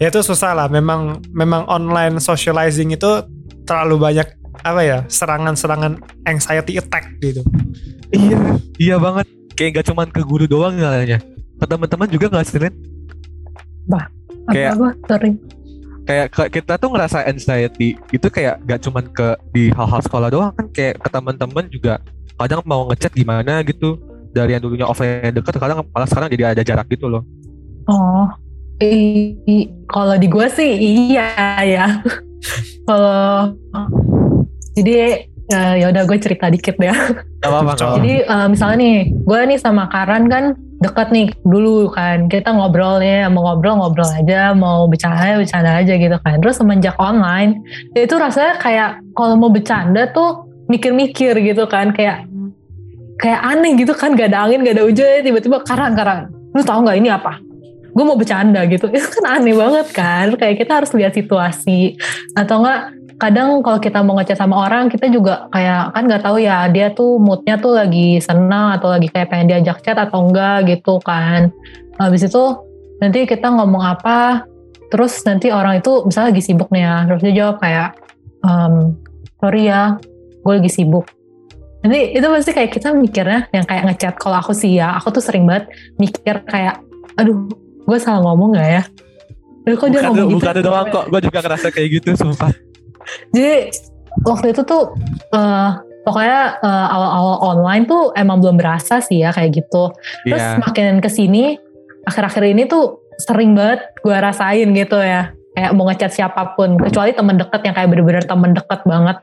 Speaker 3: Ya itu susah lah. Memang memang online socializing itu terlalu banyak apa ya serangan-serangan anxiety attack gitu.
Speaker 2: Iya, iya banget. Kayak gak cuman ke guru doang kayaknya. Ke teman-teman juga gak sih, Ren? Kayak-
Speaker 1: apa sorry
Speaker 2: Kayak kita tuh ngerasa anxiety itu kayak gak cuman ke di hal-hal sekolah doang kan kayak ke teman-teman juga kadang mau ngechat gimana gitu dari yang dulunya offline deket kadang malah sekarang jadi ada jarak gitu loh
Speaker 1: oh kalau di gue sih iya ya kalau jadi eh, ya udah gue cerita dikit ya
Speaker 2: Gak apa-apa.
Speaker 1: Jadi eh, misalnya nih, gue nih sama Karan kan deket nih dulu kan. Kita ngobrol nih, mau ngobrol ngobrol aja, mau bercanda bercanda aja gitu kan. Terus semenjak online, itu rasanya kayak kalau mau bercanda tuh mikir-mikir gitu kan, kayak kayak aneh gitu kan, gak ada angin, gak ada hujan, tiba-tiba Karan Karan, lu tahu nggak ini apa? Gue mau bercanda gitu, itu kan aneh banget kan. Kayak kita harus lihat situasi. Atau enggak kadang kalau kita mau ngechat sama orang kita juga kayak kan nggak tahu ya dia tuh moodnya tuh lagi senang atau lagi kayak pengen diajak chat atau enggak gitu kan. Habis itu nanti kita ngomong apa terus nanti orang itu misalnya lagi sibuk nih ya terus dia jawab kayak ehm, sorry ya gue lagi sibuk. Nanti itu pasti kayak kita mikirnya yang kayak ngechat kalau aku sih ya aku tuh sering banget mikir kayak aduh gue salah ngomong nggak ya Aduh, kok dia ngomong gitu
Speaker 2: bukan itu doang kok gue juga ngerasa kayak gitu sumpah
Speaker 1: jadi waktu itu tuh eh, pokoknya eh, awal-awal online tuh emang belum berasa sih ya kayak gitu. Terus
Speaker 2: Iya.
Speaker 1: makin ke sini akhir-akhir ini tuh sering banget gue rasain gitu ya. Kayak mau ngechat siapa pun kecuali temen deket yang kayak bener-bener temen deket banget.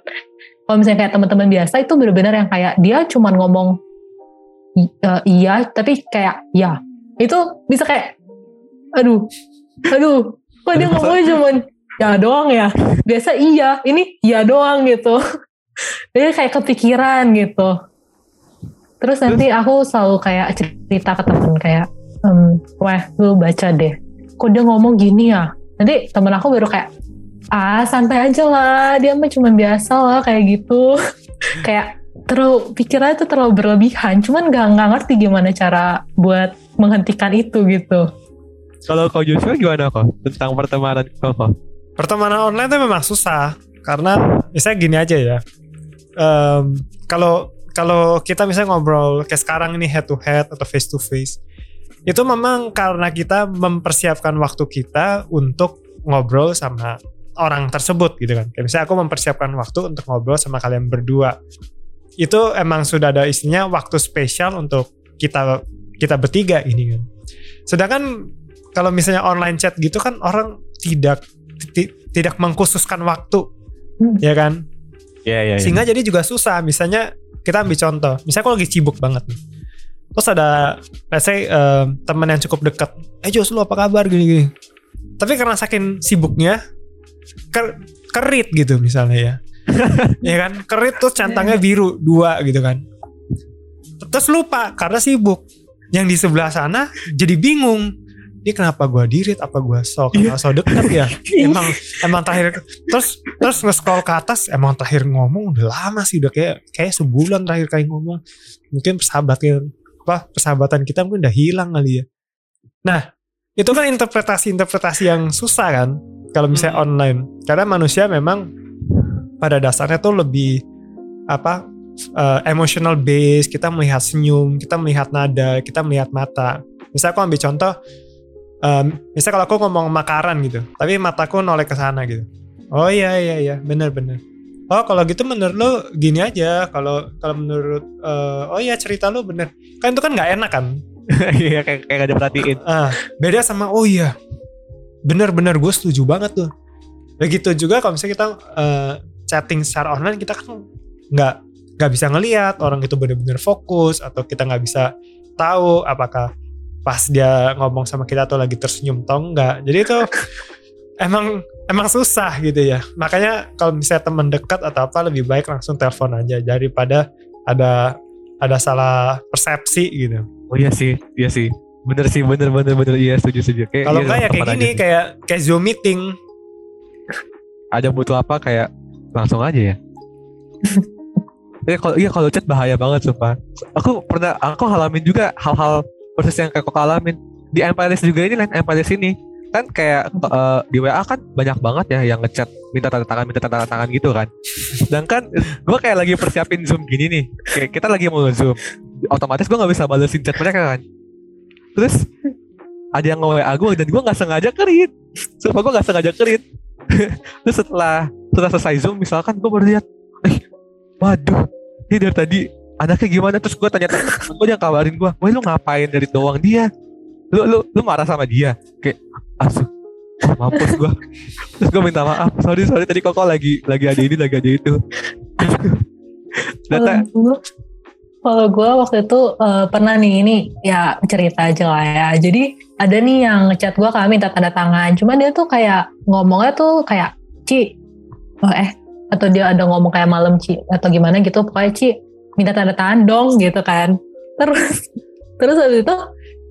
Speaker 1: Kalau misalnya kayak teman-teman biasa itu bener-bener yang kayak dia cuman ngomong eh, iya tapi kayak ya itu bisa kayak aduh. Aduh. Kok dia ngomongnya cuman ya doang ya? Biasa iya ini iya doang gitu. Jadi kayak kepikiran gitu. Terus nanti aku selalu kayak cerita ke temen kayak ehm, weh lu baca deh. Kok dia ngomong gini ya? Nanti temen aku baru kayak ah santai aja lah. Dia mah cuma biasa lah kayak gitu. Kayak terlalu pikirannya tuh terlalu berlebihan. Cuman gak, nggak ngerti gimana cara buat menghentikan itu gitu
Speaker 2: kalau kau Joshua gimana kok tentang pertemanan kok
Speaker 3: Pertemanan online tuh memang susah karena misalnya gini aja ya. Em, Kalau kalau kita misalnya ngobrol kayak sekarang ini head to head atau face to face, itu memang karena kita mempersiapkan waktu kita untuk ngobrol sama orang tersebut gitu kan. Kayak misalnya aku mempersiapkan waktu untuk ngobrol sama kalian berdua. Itu emang sudah ada istinya waktu spesial untuk kita kita bertiga ini kan. Sedangkan kalau misalnya online chat gitu kan orang tidak tidak mengkhususkan waktu, hmm. ya kan?
Speaker 2: Iya, iya, iya.
Speaker 3: Sehingga jadi juga susah. Misalnya kita ambil contoh, misalnya aku lagi sibuk banget nih. Terus ada, let's say uh, teman yang cukup dekat, eh Jos lu apa kabar gini-gini. Tapi karena saking sibuknya, ker kerit gitu misalnya ya. ya kan, kerit tuh centangnya biru dua gitu kan. Terus lupa karena sibuk. Yang di sebelah sana jadi bingung ini kenapa gue dirit? Apa gue so kenal so deket ya? Emang emang terakhir terus terus nge-scroll ke atas emang terakhir ngomong udah lama sih udah kayak kayak sebulan terakhir kali ngomong. Mungkin persahabatan apa persahabatan kita mungkin udah hilang kali ya. Nah itu kan interpretasi-interpretasi yang susah kan kalau misalnya hmm. online. Karena manusia memang pada dasarnya tuh lebih apa uh, emotional base kita melihat senyum kita melihat nada kita melihat mata. Misalnya aku ambil contoh um, misalnya kalau aku ngomong makaran gitu tapi mataku noleh ke sana gitu. Oh iya iya iya bener bener. Oh kalau gitu menurut lo gini aja kalau kalau menurut uh, oh iya cerita lo bener. Kan itu kan nggak enak kan?
Speaker 2: Iya kayak kayak gak diperhatiin.
Speaker 3: Ah beda sama oh iya bener-bener gue setuju banget tuh. Begitu juga kalau misalnya kita uh, chatting secara online kita kan nggak nggak bisa ngelihat orang itu bener-bener fokus atau kita nggak bisa tahu apakah pas dia ngomong sama kita tuh lagi tersenyum atau enggak jadi itu emang emang susah gitu ya. Makanya kalau misalnya teman dekat atau apa lebih baik langsung telepon aja daripada ada ada salah persepsi gitu.
Speaker 2: Oh iya sih iya sih. Bener sih bener bener bener. Iya setuju setuju.
Speaker 3: Kayak kalau iya, enggak ya kayak gini kayak kayak zoom meeting.
Speaker 2: Ada butuh apa kayak langsung aja ya? Iya kalau iya kalau chat bahaya banget sumpah. Aku pernah aku halamin juga hal-hal proses yang kayak kok alamin di MPLS juga ini lain MPLS ini. Kan kayak uh, di WA kan banyak banget ya yang ngechat minta tanda tangan minta tanda tangan gitu kan. Sedangkan gue kayak lagi persiapin zoom gini nih. Kayak kita lagi mau zoom otomatis gue nggak bisa balesin chat mereka kan. Terus ada yang nge-WA gue dan gue nggak sengaja kerit. Sumpah gue nggak sengaja kerit. Terus setelah setelah selesai zoom misalkan gue baru lihat eh waduh ini dari tadi anaknya gimana? Terus gue tanya gue yang kabarin gue wah lu ngapain dari doang dia? Lu lu lu marah sama dia? Kayak asu mampus gue terus gue minta maaf sorry sorry tadi kok lagi lagi ada ini lagi ada itu.
Speaker 1: Data. kalau gue waktu itu uh, pernah nih ini ya cerita aja lah ya jadi ada nih yang ngechat gue kami minta tanda tangan. Cuma dia tuh kayak ngomongnya tuh kayak Ci oh eh atau dia ada ngomong kayak malam Ci atau gimana gitu. Pokoknya Ci minta tanda tangan dong gitu kan. Terus terus habis itu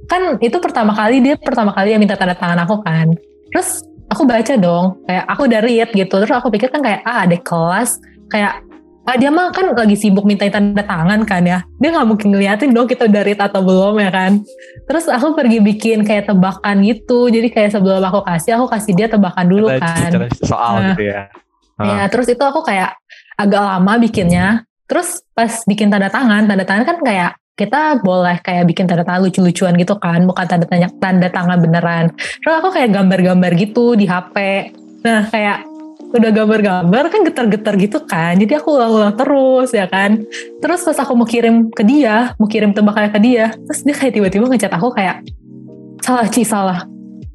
Speaker 1: kan itu pertama kali dia pertama kali yang minta tanda tangan aku kan. Terus aku baca dong kayak aku udah read gitu. Terus aku pikir kan kayak ah ada kelas. Kayak ah dia mah kan lagi sibuk minta tanda tangan kan ya. Dia nggak mungkin ngeliatin dong kita udah read atau belum ya kan. Terus aku pergi bikin kayak tebakan gitu. Jadi kayak sebelum aku kasih aku kasih dia tebakan dulu kan.
Speaker 2: soal nah, gitu ya.
Speaker 1: Ya terus itu aku kayak agak lama bikinnya Terus pas bikin tanda tangan, tanda tangan kan kayak kita boleh kayak bikin tanda tangan lucu-lucuan gitu kan, bukan tanda tanya tanda tangan beneran. Terus aku kayak gambar-gambar gitu di HP. Nah kayak udah gambar-gambar kan getar-getar gitu kan. Jadi aku ulang-ulang terus ya kan. Terus pas aku mau kirim ke dia, mau kirim tebakannya ke dia, terus dia kayak tiba-tiba ngechat aku kayak salah Ci salah.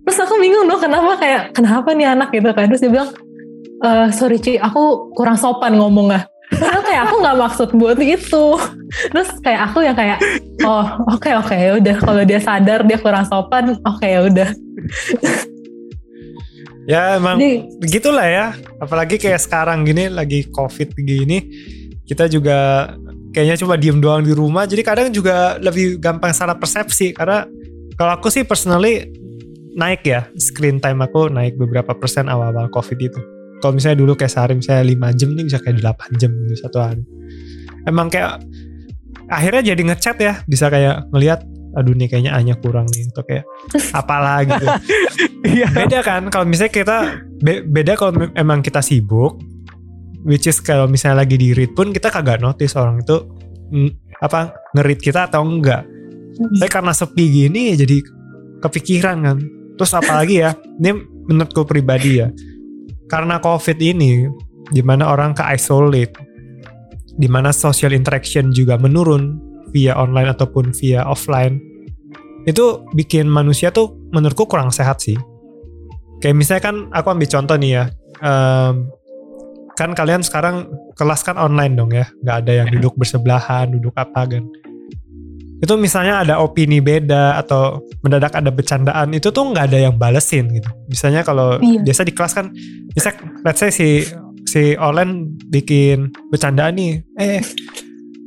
Speaker 1: Terus aku bingung dong kenapa kayak kenapa nih anak gitu kan. Terus dia bilang, e, sorry Ci, aku kurang sopan ngomongnya karena kayak aku nggak maksud buat itu. Terus kayak aku yang kayak oh oke okay, oke okay, ya udah. Kalau dia sadar dia kurang sopan oke okay, ya udah.
Speaker 3: Ya emang Jadi, begitulah ya. Apalagi kayak sekarang gini lagi covid gini kita juga kayaknya cuma diem doang di rumah. Jadi kadang juga lebih gampang salah persepsi karena kalau aku sih personally naik ya screen time aku naik beberapa persen awal-awal covid itu kalau misalnya dulu kayak sehari misalnya 5 jam nih bisa kayak 8 jam gitu satu hari. Emang kayak akhirnya jadi ngechat ya bisa kayak ngelihat aduh nih kayaknya hanya kurang nih atau kayak apalah gitu. Iya. beda kan kalau misalnya kita be, beda kalau emang kita sibuk which is kalau misalnya lagi di read pun kita kagak notice orang itu mm, apa ngerit kita atau enggak. Tapi karena sepi gini jadi kepikiran kan. Terus apalagi ya ini menurutku pribadi ya karena COVID ini, di mana orang ke isolate, di mana social interaction juga menurun via online ataupun via offline, itu bikin manusia tuh menurutku kurang sehat sih. Kayak misalnya kan aku ambil contoh nih ya, em, kan kalian sekarang kelas kan online dong ya, nggak ada yang duduk bersebelahan, duduk apa kan. Itu misalnya ada opini beda atau mendadak ada bercandaan, itu tuh nggak ada yang balesin gitu. Misalnya kalau
Speaker 1: Iya.
Speaker 3: biasa di kelas kan, bisa let's say si si Olen bikin bercandaan nih, eh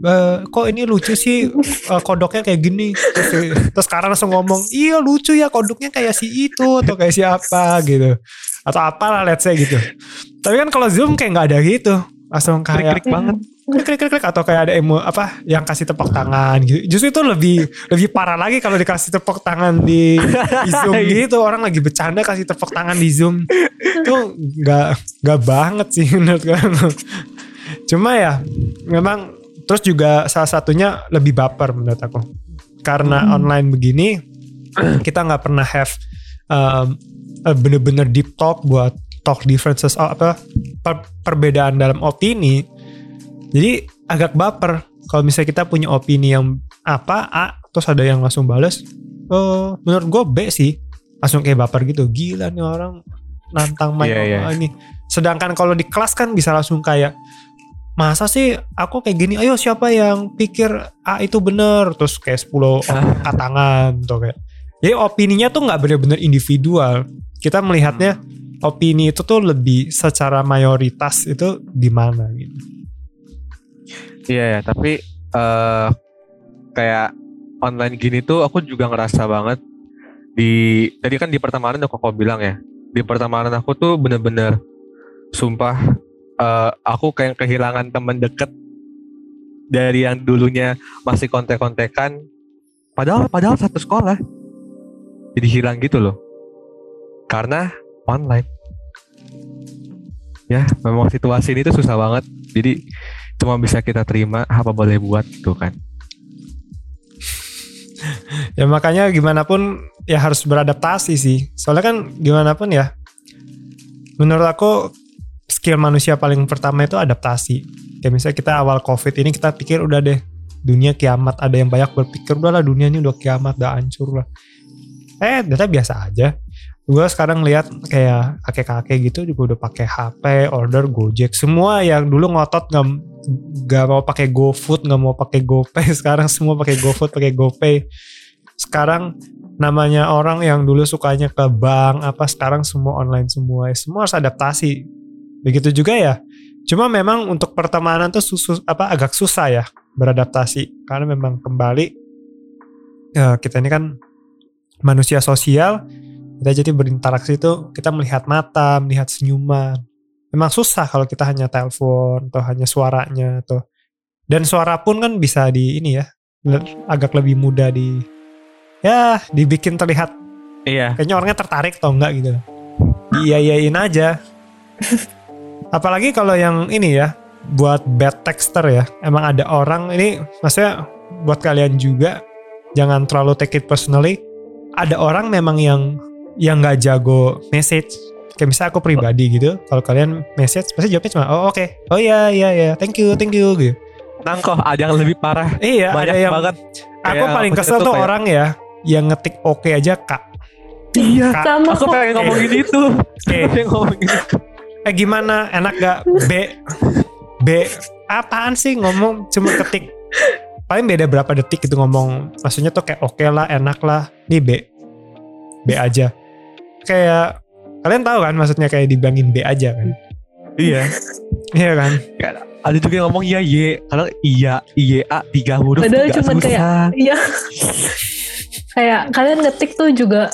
Speaker 3: eh, kok ini lucu sih eh, kodoknya kayak gini terus, si- terus sekarang langsung ngomong iya lucu ya kodoknya kayak si itu atau kayak siapa gitu atau apalah let's say gitu tapi kan kalau zoom kayak nggak ada gitu langsung kayak
Speaker 2: Krik-krik banget.
Speaker 3: Klik klik klik klik atau kayak ada emo apa yang kasih tepuk tangan gitu. Justru itu lebih lebih parah lagi kalau dikasih tepuk tangan di, di zoom gitu. Orang lagi bercanda kasih tepuk tangan di zoom. Itu nggak nggak banget sih menurut gue cuma ya memang terus juga salah satunya lebih baper menurut aku. Karena
Speaker 1: Hmm.
Speaker 3: online begini kita nggak pernah have um, bener-bener deep talk buat talk differences apa per- perbedaan dalam opini jadi agak baper kalau misalnya kita punya opini yang apa A terus ada yang langsung bales oh menurut gue B sih langsung kayak baper gitu. Gila nih orang nantang main
Speaker 2: iya.
Speaker 3: oh, ini. Sedangkan kalau di kelas kan bisa langsung kayak masa sih aku kayak gini? Ayo siapa yang pikir A itu bener? Terus kayak 10 orang angkat tangan tuh kayak. Jadi opininya tuh nggak bener-bener individual. Kita melihatnya opini itu tuh lebih secara mayoritas itu gimana gitu
Speaker 2: Iya ya, tapi eh kayak online gini tuh aku juga ngerasa banget di tadi kan di pertemanan aku kok bilang ya di pertemanan aku tuh bener-bener sumpah eh, aku kayak kehilangan teman deket dari yang dulunya masih kontek-kontekan padahal padahal satu sekolah. Jadi hilang gitu loh karena online. Ya memang situasi ini tuh susah banget. Jadi cuma bisa kita terima apa boleh buat? Tuh kan.
Speaker 3: Ya makanya gimana pun ya harus beradaptasi sih. Soalnya kan gimana pun ya menurut aku skill manusia paling pertama itu adaptasi. Kayak misalnya kita awal covid ini kita pikir udah deh dunia kiamat ada yang banyak berpikir udahlah dunia ini udah kiamat udah hancur lah. Eh ternyata biasa aja. Gue sekarang lihat kayak kakek-kakek gitu juga udah pakai HP order Gojek semua yang dulu ngotot nggak nggak mau pakai GoFood nggak mau pakai GoPay. Sekarang semua pakai GoFood pakai GoPay. Sekarang namanya orang yang dulu sukanya ke bank apa sekarang semua online semua. Semua harus adaptasi. Begitu juga ya. Cuma memang untuk pertemanan tuh susu, apa agak susah ya beradaptasi. Karena memang kembali ya, kita ini kan manusia sosial. Kita jadi berinteraksi itu kita melihat mata melihat senyuman memang susah kalau kita hanya telepon atau hanya suaranya atau dan suara pun kan bisa di ini ya agak lebih mudah di ya dibikin terlihat.
Speaker 2: Iya.
Speaker 3: Kayaknya orangnya tertarik atau enggak gitu. Iya iyain aja. Apalagi kalau yang ini ya buat bad texter ya. Emang ada orang ini maksudnya buat kalian juga jangan terlalu take it personally. Ada orang memang yang yang nggak jago message kayak misalnya aku pribadi gitu kalau kalian message pasti jawabnya cuma oh oke. Oh iya iya iya. Thank you thank you. Gitu.
Speaker 2: Nangkoh ada yang lebih parah.
Speaker 3: Iya
Speaker 2: banyak
Speaker 3: ada yang
Speaker 2: banget.
Speaker 3: aku
Speaker 2: Kayak
Speaker 3: paling kesel
Speaker 2: tuh kayak-
Speaker 3: orang ya yang ngetik oke aja kak.
Speaker 2: Iya
Speaker 3: Kak,
Speaker 1: Sama
Speaker 2: aku pengen ngomongin itu pengen ngomongin itu
Speaker 3: eh gimana? Enak gak B. B. Apaan sih ngomong cuma ketik? Paling beda berapa detik gitu ngomong. Maksudnya tuh kayak oke lah enak lah. Nih B. B aja. Kayak kalian tahu kan maksudnya kayak dibilangin B aja kan?
Speaker 2: Iya.
Speaker 3: Iya kan?
Speaker 2: Ada. Juga yang ngomong iya ye kalau iya iya a tiga huruf
Speaker 1: Padahal cuman kayak- Iya. kayak kalian ngetik tuh juga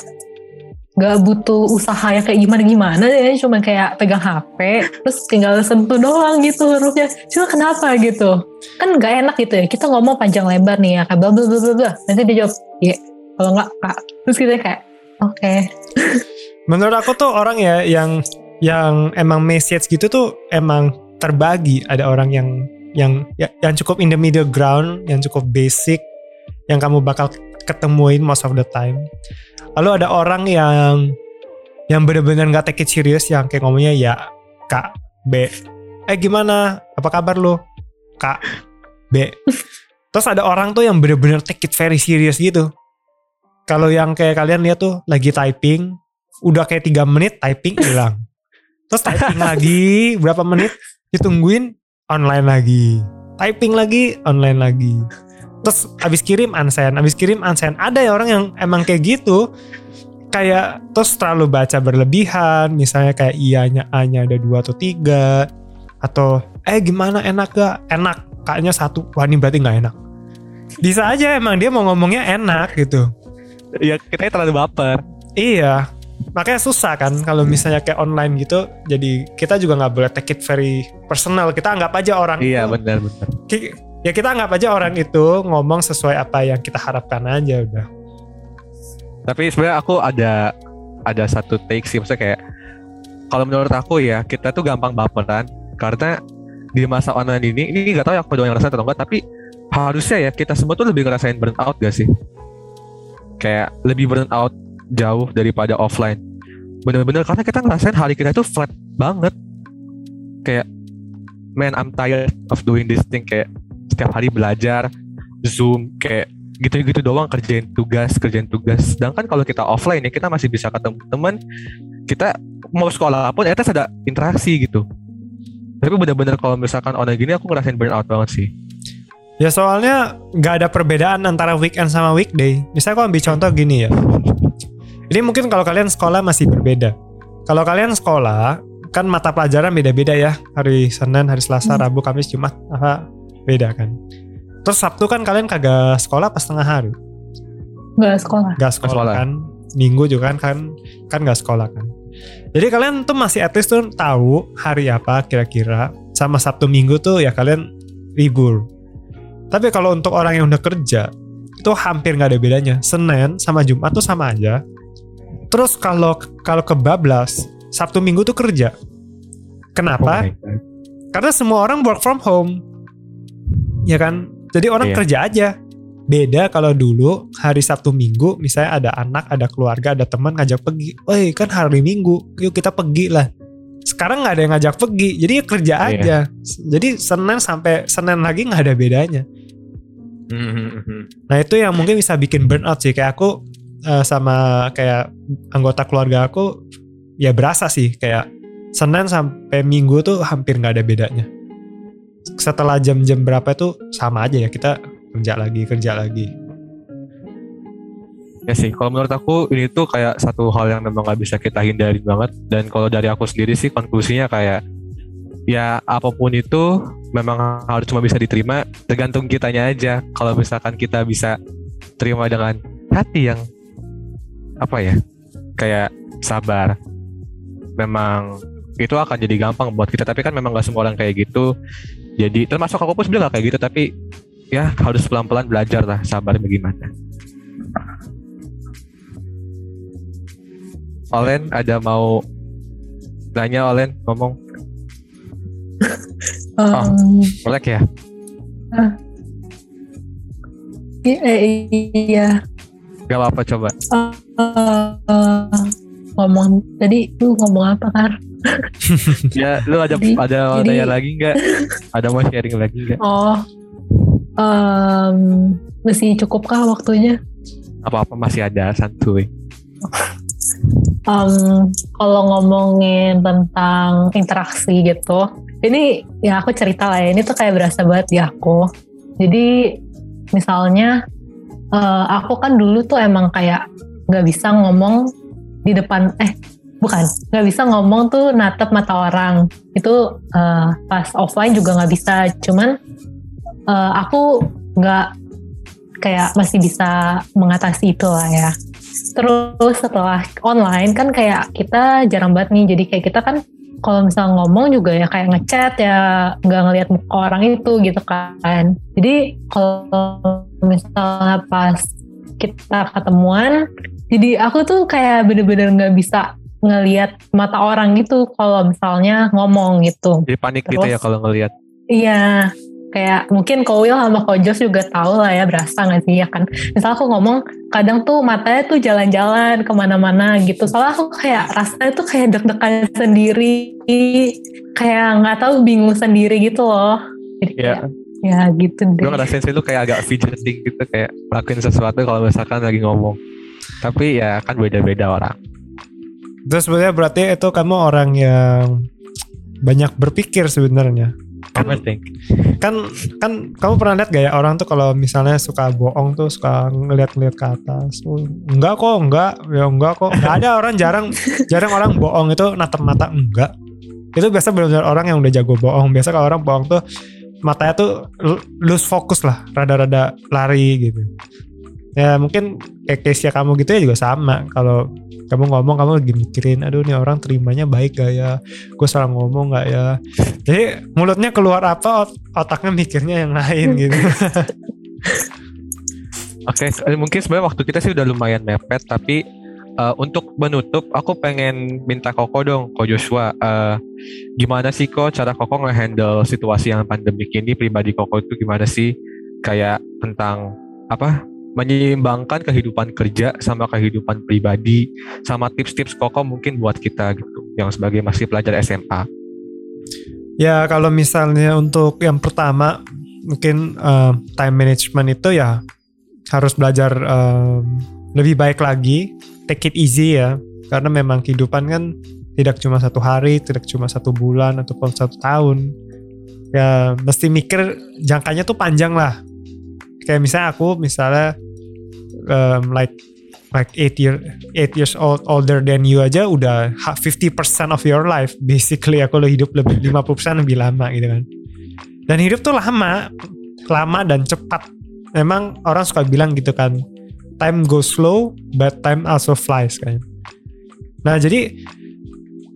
Speaker 1: gak butuh usaha ya kayak gimana gimana ya. Cuma kayak pegang HP terus tinggal sentuh doang gitu hurufnya. Cuma kenapa gitu? Kan gak enak gitu ya. Kita ngomong panjang lebar nih ya kayak bla bla bla. Nanti dia jawab iya kalau nggak kak. Terus kita kayak oke
Speaker 3: menurut aku tuh orang ya yang yang emang message gitu tuh emang terbagi ada orang yang yang ya- yang cukup in the middle ground yang cukup basic yang kamu bakal ketemuin most of the time lalu ada orang yang yang bener-bener nggak take it serious yang kayak ngomongnya ya Kak B. Eh gimana? Apa kabar lu? Kak B. Terus ada orang tuh yang bener-bener take it very serious gitu. Kalau yang kayak kalian lihat tuh lagi typing, udah kayak tiga menit typing hilang. Terus typing lagi berapa menit ditungguin online lagi. Typing lagi online lagi. Terus abis kirim unsend, abis kirim unsend. Ada ya orang yang emang kayak gitu. Kayak terus terlalu baca berlebihan, misalnya kayak ianya A-nya ada dua atau tiga. Atau eh gimana enak gak? Enak, kaknya satu. Wah ini berarti nggak enak. Bisa aja emang dia mau ngomongnya enak gitu.
Speaker 2: Ya kita terlalu baper.
Speaker 3: Iya, makanya susah kan kalau misalnya kayak online gitu. Jadi kita juga nggak boleh take it very personal. Kita anggap aja orang
Speaker 2: Iya benar benar.
Speaker 3: ya kita anggap aja orang itu ngomong sesuai apa yang kita harapkan aja udah.
Speaker 2: Tapi sebenarnya aku ada ada satu take sih maksudnya kayak kalau menurut aku ya kita tuh gampang baperan karena di masa online ini ini nggak tahu ya aku doang yang ngerasain atau enggak tapi harusnya ya kita semua tuh lebih ngerasain burnout gak sih? Kayak lebih burnout jauh daripada offline. Bener-bener karena kita ngerasain hari kita itu flat banget. Kayak man I'm tired of doing this thing kayak setiap hari belajar zoom kayak gitu-gitu doang kerjain tugas kerjain tugas sedangkan kalau kita offline ya kita masih bisa ketemu teman kita mau sekolah pun etes ada interaksi gitu tapi bener-bener kalau misalkan online gini aku ngerasain burnout banget sih
Speaker 3: Ya soalnya nggak ada perbedaan antara weekend sama weekday. Misalnya aku ambil contoh gini ya. Ini mungkin kalau kalian sekolah masih berbeda. Kalau kalian sekolah kan mata pelajaran beda-beda ya. Hari Senin, hari Selasa,
Speaker 1: Hmm.
Speaker 3: Rabu, Kamis, Jumat, apa beda kan. Terus Sabtu kan kalian kagak sekolah pas tengah hari.
Speaker 1: Nggak sekolah.
Speaker 3: Gak sekolah,
Speaker 2: sekolah.
Speaker 3: kan. Minggu juga kan kan kan gak sekolah kan. Jadi kalian tuh masih at least tuh tahu hari apa kira-kira. Sama Sabtu Minggu tuh ya kalian libur. Tapi kalau untuk orang yang udah kerja itu hampir nggak ada bedanya. Senin sama Jumat tuh sama aja. Terus kalau kalau kebablas Sabtu Minggu tuh kerja. Kenapa?
Speaker 2: Oh.
Speaker 3: Karena semua orang work from home. Ya kan? Jadi orang
Speaker 2: Iya.
Speaker 3: kerja aja. Beda kalau dulu hari Sabtu Minggu misalnya ada anak, ada keluarga, ada teman ngajak pergi. Woi, kan hari Minggu, yuk kita pergi lah. Sekarang nggak ada yang ngajak pergi, jadi ya kerja
Speaker 2: Iya.
Speaker 3: aja. Jadi Senin sampai Senin lagi nggak ada bedanya.
Speaker 2: Mhm.
Speaker 3: Nah itu yang mungkin bisa bikin burnout sih. Kayak aku eh, sama kayak anggota keluarga aku ya berasa sih kayak Senin sampai Minggu tuh hampir nggak ada bedanya. Setelah jam-jam berapa itu sama aja ya kita kerja lagi kerja lagi.
Speaker 2: Ya sih, kalau menurut aku ini tuh kayak satu hal yang memang gak bisa kita hindari banget. Dan kalau dari aku sendiri sih konklusinya kayak ya apa pun itu memang harus cuma bisa diterima tergantung kitanya aja. Kalau misalkan kita bisa terima dengan hati yang apa ya kayak sabar, memang itu akan jadi gampang buat kita. Tapi kan memang gak semua orang kayak gitu. Jadi termasuk aku pun sebenarnya gak kayak gitu. Tapi ya harus pelan-pelan belajar lah sabar bagaimana. Olen ada mau nanya Olen ngomong Oh.
Speaker 1: Um,
Speaker 2: melek ya
Speaker 1: i- eh, iya.
Speaker 2: Gak apa-apa coba
Speaker 1: Eh, ngomong tadi lu ngomong apa kan?
Speaker 2: ya lu ada
Speaker 1: Jadi-
Speaker 2: ada
Speaker 1: jadi-
Speaker 2: lagi nggak ada mau sharing lagi nggak
Speaker 1: Oh, em, masih cukupkah waktunya?
Speaker 2: apa-apa masih ada santuy
Speaker 1: Em, kalau ngomongin tentang interaksi gitu, ini ya aku cerita lah ya, ini tuh kayak berasa banget di aku. Jadi misalnya eh, aku kan dulu tuh emang kayak nggak bisa ngomong di depan, eh bukan, nggak bisa ngomong tuh natep mata orang. Itu eh, pas offline juga nggak bisa, cuman eh, aku nggak kayak masih bisa mengatasi itu lah ya. Terus setelah online kan kayak kita jarang banget nih, jadi kayak kita kan kalau misalnya ngomong juga ya kayak ngechat ya nggak ngelihat muka orang itu gitu kan. Jadi kalau misalnya pas kita ketemuan, jadi aku tuh kayak bener-bener nggak bisa ngelihat mata orang gitu kalau misalnya ngomong gitu.
Speaker 2: jadi panik gitu ya
Speaker 1: Terus-
Speaker 2: kalau ngelihat
Speaker 1: Iya. Kayak mungkin Kowil sama Kojos juga tahu lah ya berasa gak sih ya kan misal aku ngomong kadang tuh matanya tuh jalan-jalan ke mana-mana gitu soalnya aku kayak rasanya tuh kayak deg-degan sendiri kayak nggak tahu bingung sendiri gitu loh jadi
Speaker 2: Iya.
Speaker 1: kayak ya gitu deh
Speaker 2: Gue ngerasain sih lu kayak agak fidgeting gitu kayak ngelakuin sesuatu kalau misalkan lagi ngomong. Tapi ya kan beda-beda orang.
Speaker 3: Terus sebenarnya berarti itu kamu orang yang banyak berpikir sebenarnya.
Speaker 2: Overthink.
Speaker 3: Kan kan kamu pernah lihat gak ya orang tuh kalau misalnya suka bohong tuh suka ngeliat-ngeliat ke atas. Oh, enggak kok, enggak, ya enggak kok. Enggak ada orang jarang jarang orang bohong itu natap mata enggak. Itu biasa benar-benar orang yang udah jago bohong. Biasa kalau orang bohong tuh matanya tuh lose fokus lah, rada-rada lari gitu. Ya mungkin kayak case kamu gitu ya juga sama. Kalau kamu ngomong kamu lagi mikirin, aduh nih orang terimanya baik gak ya? Gue salah ngomong gak ya? Jadi mulutnya keluar apa, ot- otaknya mikirnya yang lain gitu.
Speaker 2: Oke, eh, mungkin sebenarnya waktu kita sih udah lumayan mepet, tapi eh, untuk menutup, aku pengen minta Koko dong, Ko Joshua, eh, gimana sih kok cara Koko nge-handle situasi yang pandemik ini pribadi Koko itu gimana sih? Kayak tentang apa? Menyeimbangkan kehidupan kerja sama kehidupan pribadi, sama tips-tips Koko mungkin buat kita gitu, yang sebagai masih pelajar SMA.
Speaker 3: ya kalau misalnya untuk yang pertama mungkin eh, time management itu ya harus belajar eh, lebih baik lagi, take it easy ya, karena memang kehidupan kan tidak cuma satu hari, tidak cuma satu bulan ataupun satu tahun. Ya mesti mikir jangkanya tuh panjang lah. Kayak misalnya aku misalnya um, like like eight year eight years old older than you aja udah ha- 50% of your life basically aku lo hidup lebih 50% lebih lama gitu kan. Dan hidup tuh lama, lama dan cepat. Memang orang suka bilang gitu kan, time goes slow but time also flies kan. Nah, jadi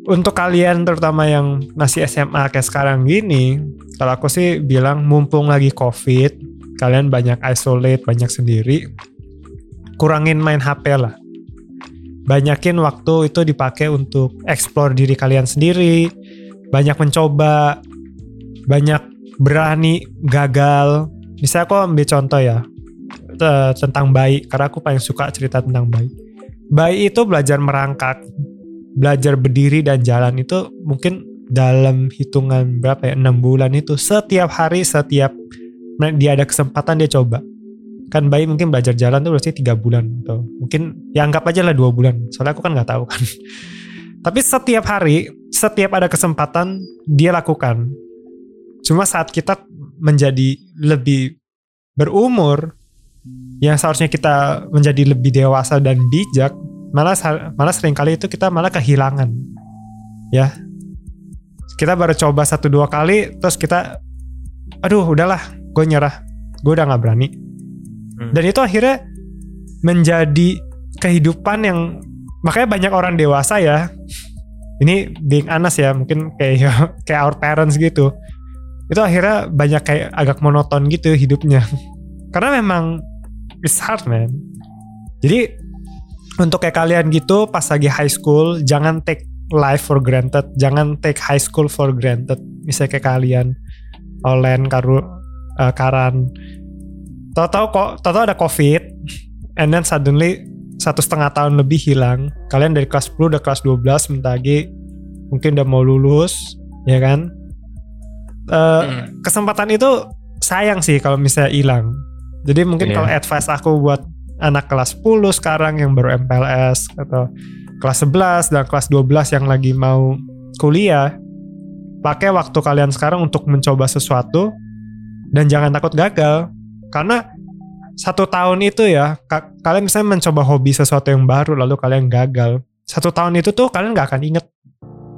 Speaker 3: untuk kalian terutama yang masih SMA kayak sekarang gini, kalau aku sih bilang mumpung lagi COVID, kalian banyak isolate, banyak sendiri, kurangin main HP lah. Banyakin waktu itu dipakai untuk explore diri kalian sendiri, banyak mencoba, banyak berani gagal. Misalnya aku ambil contoh ya, te- tentang bayi, karena aku paling suka cerita tentang bayi. Bayi itu belajar merangkak, belajar berdiri dan jalan itu mungkin dalam hitungan berapa ya, 6 bulan itu setiap hari, setiap dia ada kesempatan dia coba. Kan bayi mungkin belajar jalan tuh berarti tiga bulan atau mungkin ya anggap aja lah dua bulan. Soalnya aku kan nggak tahu kan. Tapi setiap hari setiap ada kesempatan dia lakukan. Cuma saat kita menjadi lebih berumur yang seharusnya kita menjadi lebih dewasa dan bijak malah malah sering kali itu kita malah kehilangan. Ya. Kita baru coba satu dua kali terus kita aduh udahlah gue nyerah. Gue udah nggak berani.
Speaker 2: Hmm.
Speaker 3: dan itu akhirnya menjadi kehidupan yang makanya banyak orang dewasa ya. Ini being honest ya mungkin kayak kayak our parents gitu. Itu akhirnya banyak kayak agak monoton gitu hidupnya. Karena memang it's hard man. Jadi untuk kayak kalian gitu pas lagi high school jangan take life for granted. Jangan take high school for granted. Misalnya kayak kalian Olen Karu eh, Karan tahu-tahu kok tahu-tahu ada covid and then suddenly satu setengah tahun lebih hilang kalian dari kelas 10 udah kelas 12 bentar lagi mungkin udah mau lulus ya kan
Speaker 2: Hmm.
Speaker 3: kesempatan itu sayang sih kalau misalnya hilang jadi mungkin
Speaker 2: Iya.
Speaker 3: kalau advice aku buat anak kelas 10 sekarang yang baru MPLS atau kelas 11 dan kelas 12 yang lagi mau kuliah pakai waktu kalian sekarang untuk mencoba sesuatu dan jangan takut gagal. Karena satu tahun itu ya ka- kalian misalnya mencoba hobi sesuatu yang baru lalu kalian gagal. Satu tahun itu tuh kalian nggak akan inget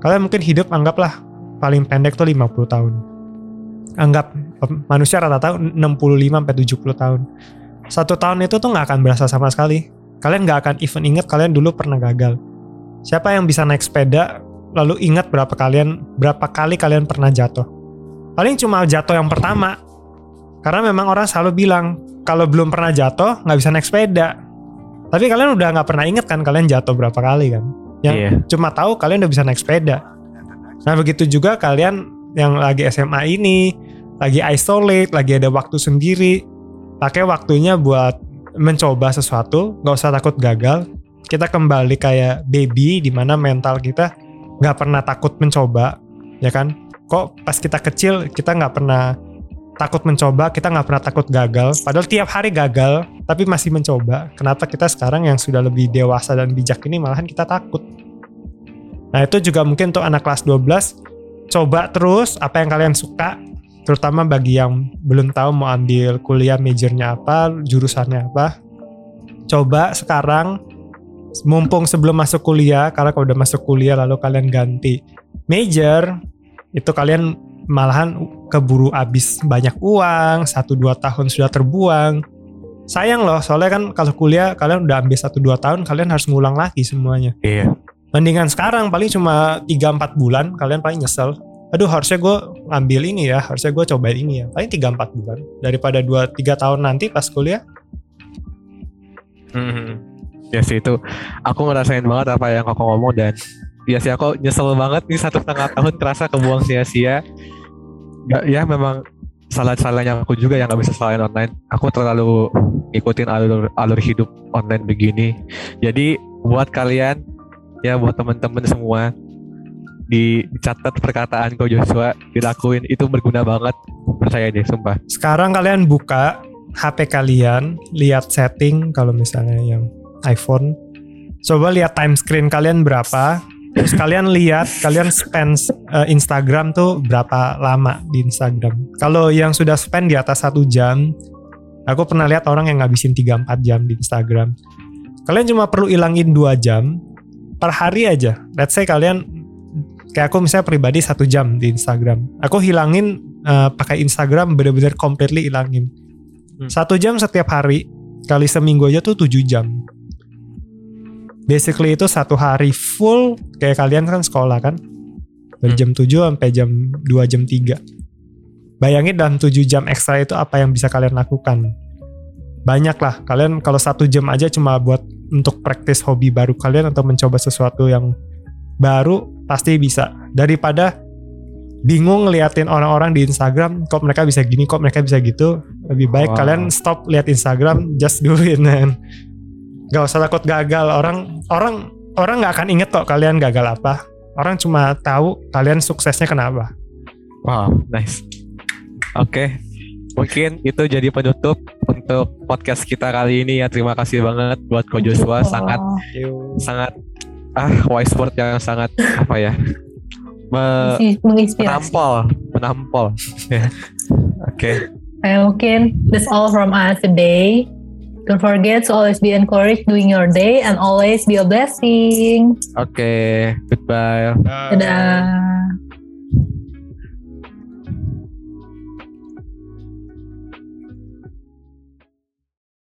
Speaker 3: kalian mungkin hidup anggaplah paling pendek tuh 50 tahun. Anggap manusia rata-rata 65 sampai 70 tahun. Satu tahun itu tuh nggak akan berasa sama sekali. Kalian nggak akan even inget kalian dulu pernah gagal. Siapa yang bisa naik sepeda lalu ingat berapa kalian berapa kali kalian pernah jatuh? Paling cuma jatuh yang pertama karena memang orang selalu bilang kalau belum pernah jatuh nggak bisa naik sepeda tapi kalian udah nggak pernah inget kan kalian jatuh berapa kali kan yang
Speaker 2: Iya.
Speaker 3: cuma tahu kalian udah bisa naik sepeda nah begitu juga kalian yang lagi SMA ini lagi isolate, lagi ada waktu sendiri, pakai waktunya buat mencoba sesuatu, nggak usah takut gagal. Kita kembali kayak baby di mana mental kita nggak pernah takut mencoba, ya kan? Kok pas kita kecil kita nggak pernah takut mencoba, kita nggak pernah takut gagal. Padahal tiap hari gagal, tapi masih mencoba. Kenapa kita sekarang yang sudah lebih dewasa dan bijak ini malahan kita takut? Nah itu juga mungkin untuk anak kelas 12, coba terus apa yang kalian suka, terutama bagi yang belum tahu mau ambil kuliah majornya apa, jurusannya apa. Coba sekarang, mumpung sebelum masuk kuliah, karena kalau udah masuk kuliah lalu kalian ganti major, itu kalian malahan keburu habis banyak uang, 1-2 tahun sudah terbuang. Sayang loh, soalnya kan kalau kuliah kalian udah ambil 1-2 tahun, kalian harus ngulang lagi semuanya.
Speaker 2: Iya.
Speaker 3: Mendingan sekarang paling cuma 3-4 bulan, kalian paling nyesel. Aduh harusnya gue ambil ini ya, harusnya gue cobain ini ya. Paling 3-4 bulan. Daripada 2-3 tahun nanti pas kuliah.
Speaker 2: Hmm. Ya sih itu aku ngerasain banget apa yang koko ngomong dan ya sih aku nyesel banget nih satu setengah tahun terasa kebuang sia-sia. Ya, ya memang salah-salahnya aku juga yang gak bisa salahin online. Aku terlalu ngikutin alur alur hidup online begini. Jadi buat kalian ya buat teman-teman semua dicatat perkataan kau Joshua dilakuin itu berguna banget percaya deh sumpah
Speaker 3: Sekarang kalian buka HP kalian, lihat setting kalau misalnya yang iPhone. Coba lihat time screen kalian berapa. Terus kalian lihat kalian spend uh, Instagram tuh berapa lama di Instagram. Kalau yang sudah spend di atas satu jam, aku pernah lihat orang yang ngabisin 3-4 jam di Instagram. Kalian cuma perlu ilangin 2 jam per hari aja. Let's say kalian kayak aku misalnya pribadi satu jam di Instagram. Aku hilangin uh, pakai Instagram bener-bener completely hilangin.
Speaker 2: Hmm.
Speaker 3: Satu jam setiap hari kali seminggu aja tuh 7 jam. Basically itu satu hari full kayak kalian kan sekolah kan. Dari
Speaker 2: Hmm.
Speaker 3: jam 7 sampai jam 2 jam 3. Bayangin dalam 7 jam ekstra itu apa yang bisa kalian lakukan. Banyak lah. Kalian kalau satu jam aja cuma buat untuk praktis hobi baru kalian atau mencoba sesuatu yang baru pasti bisa. Daripada bingung ngeliatin orang-orang di Instagram kok mereka bisa gini, kok mereka bisa gitu. Lebih baik
Speaker 2: Wow.
Speaker 3: kalian stop lihat Instagram, just do it man. Gak usah takut gagal. Orang orang orang nggak akan inget kok kalian gagal apa. Orang cuma tahu kalian suksesnya kenapa.
Speaker 2: wow nice oke mungkin itu jadi penutup untuk podcast kita kali ini ya terima kasih banget buat Ko Joshua sangat sangat ah wise word yang sangat apa ya me- menampol menampol Ya. oke
Speaker 1: Eh, mungkin that's all from us today. Don't forget to always be encouraged doing your day and always be a blessing.
Speaker 2: oke goodbye
Speaker 1: Dadah.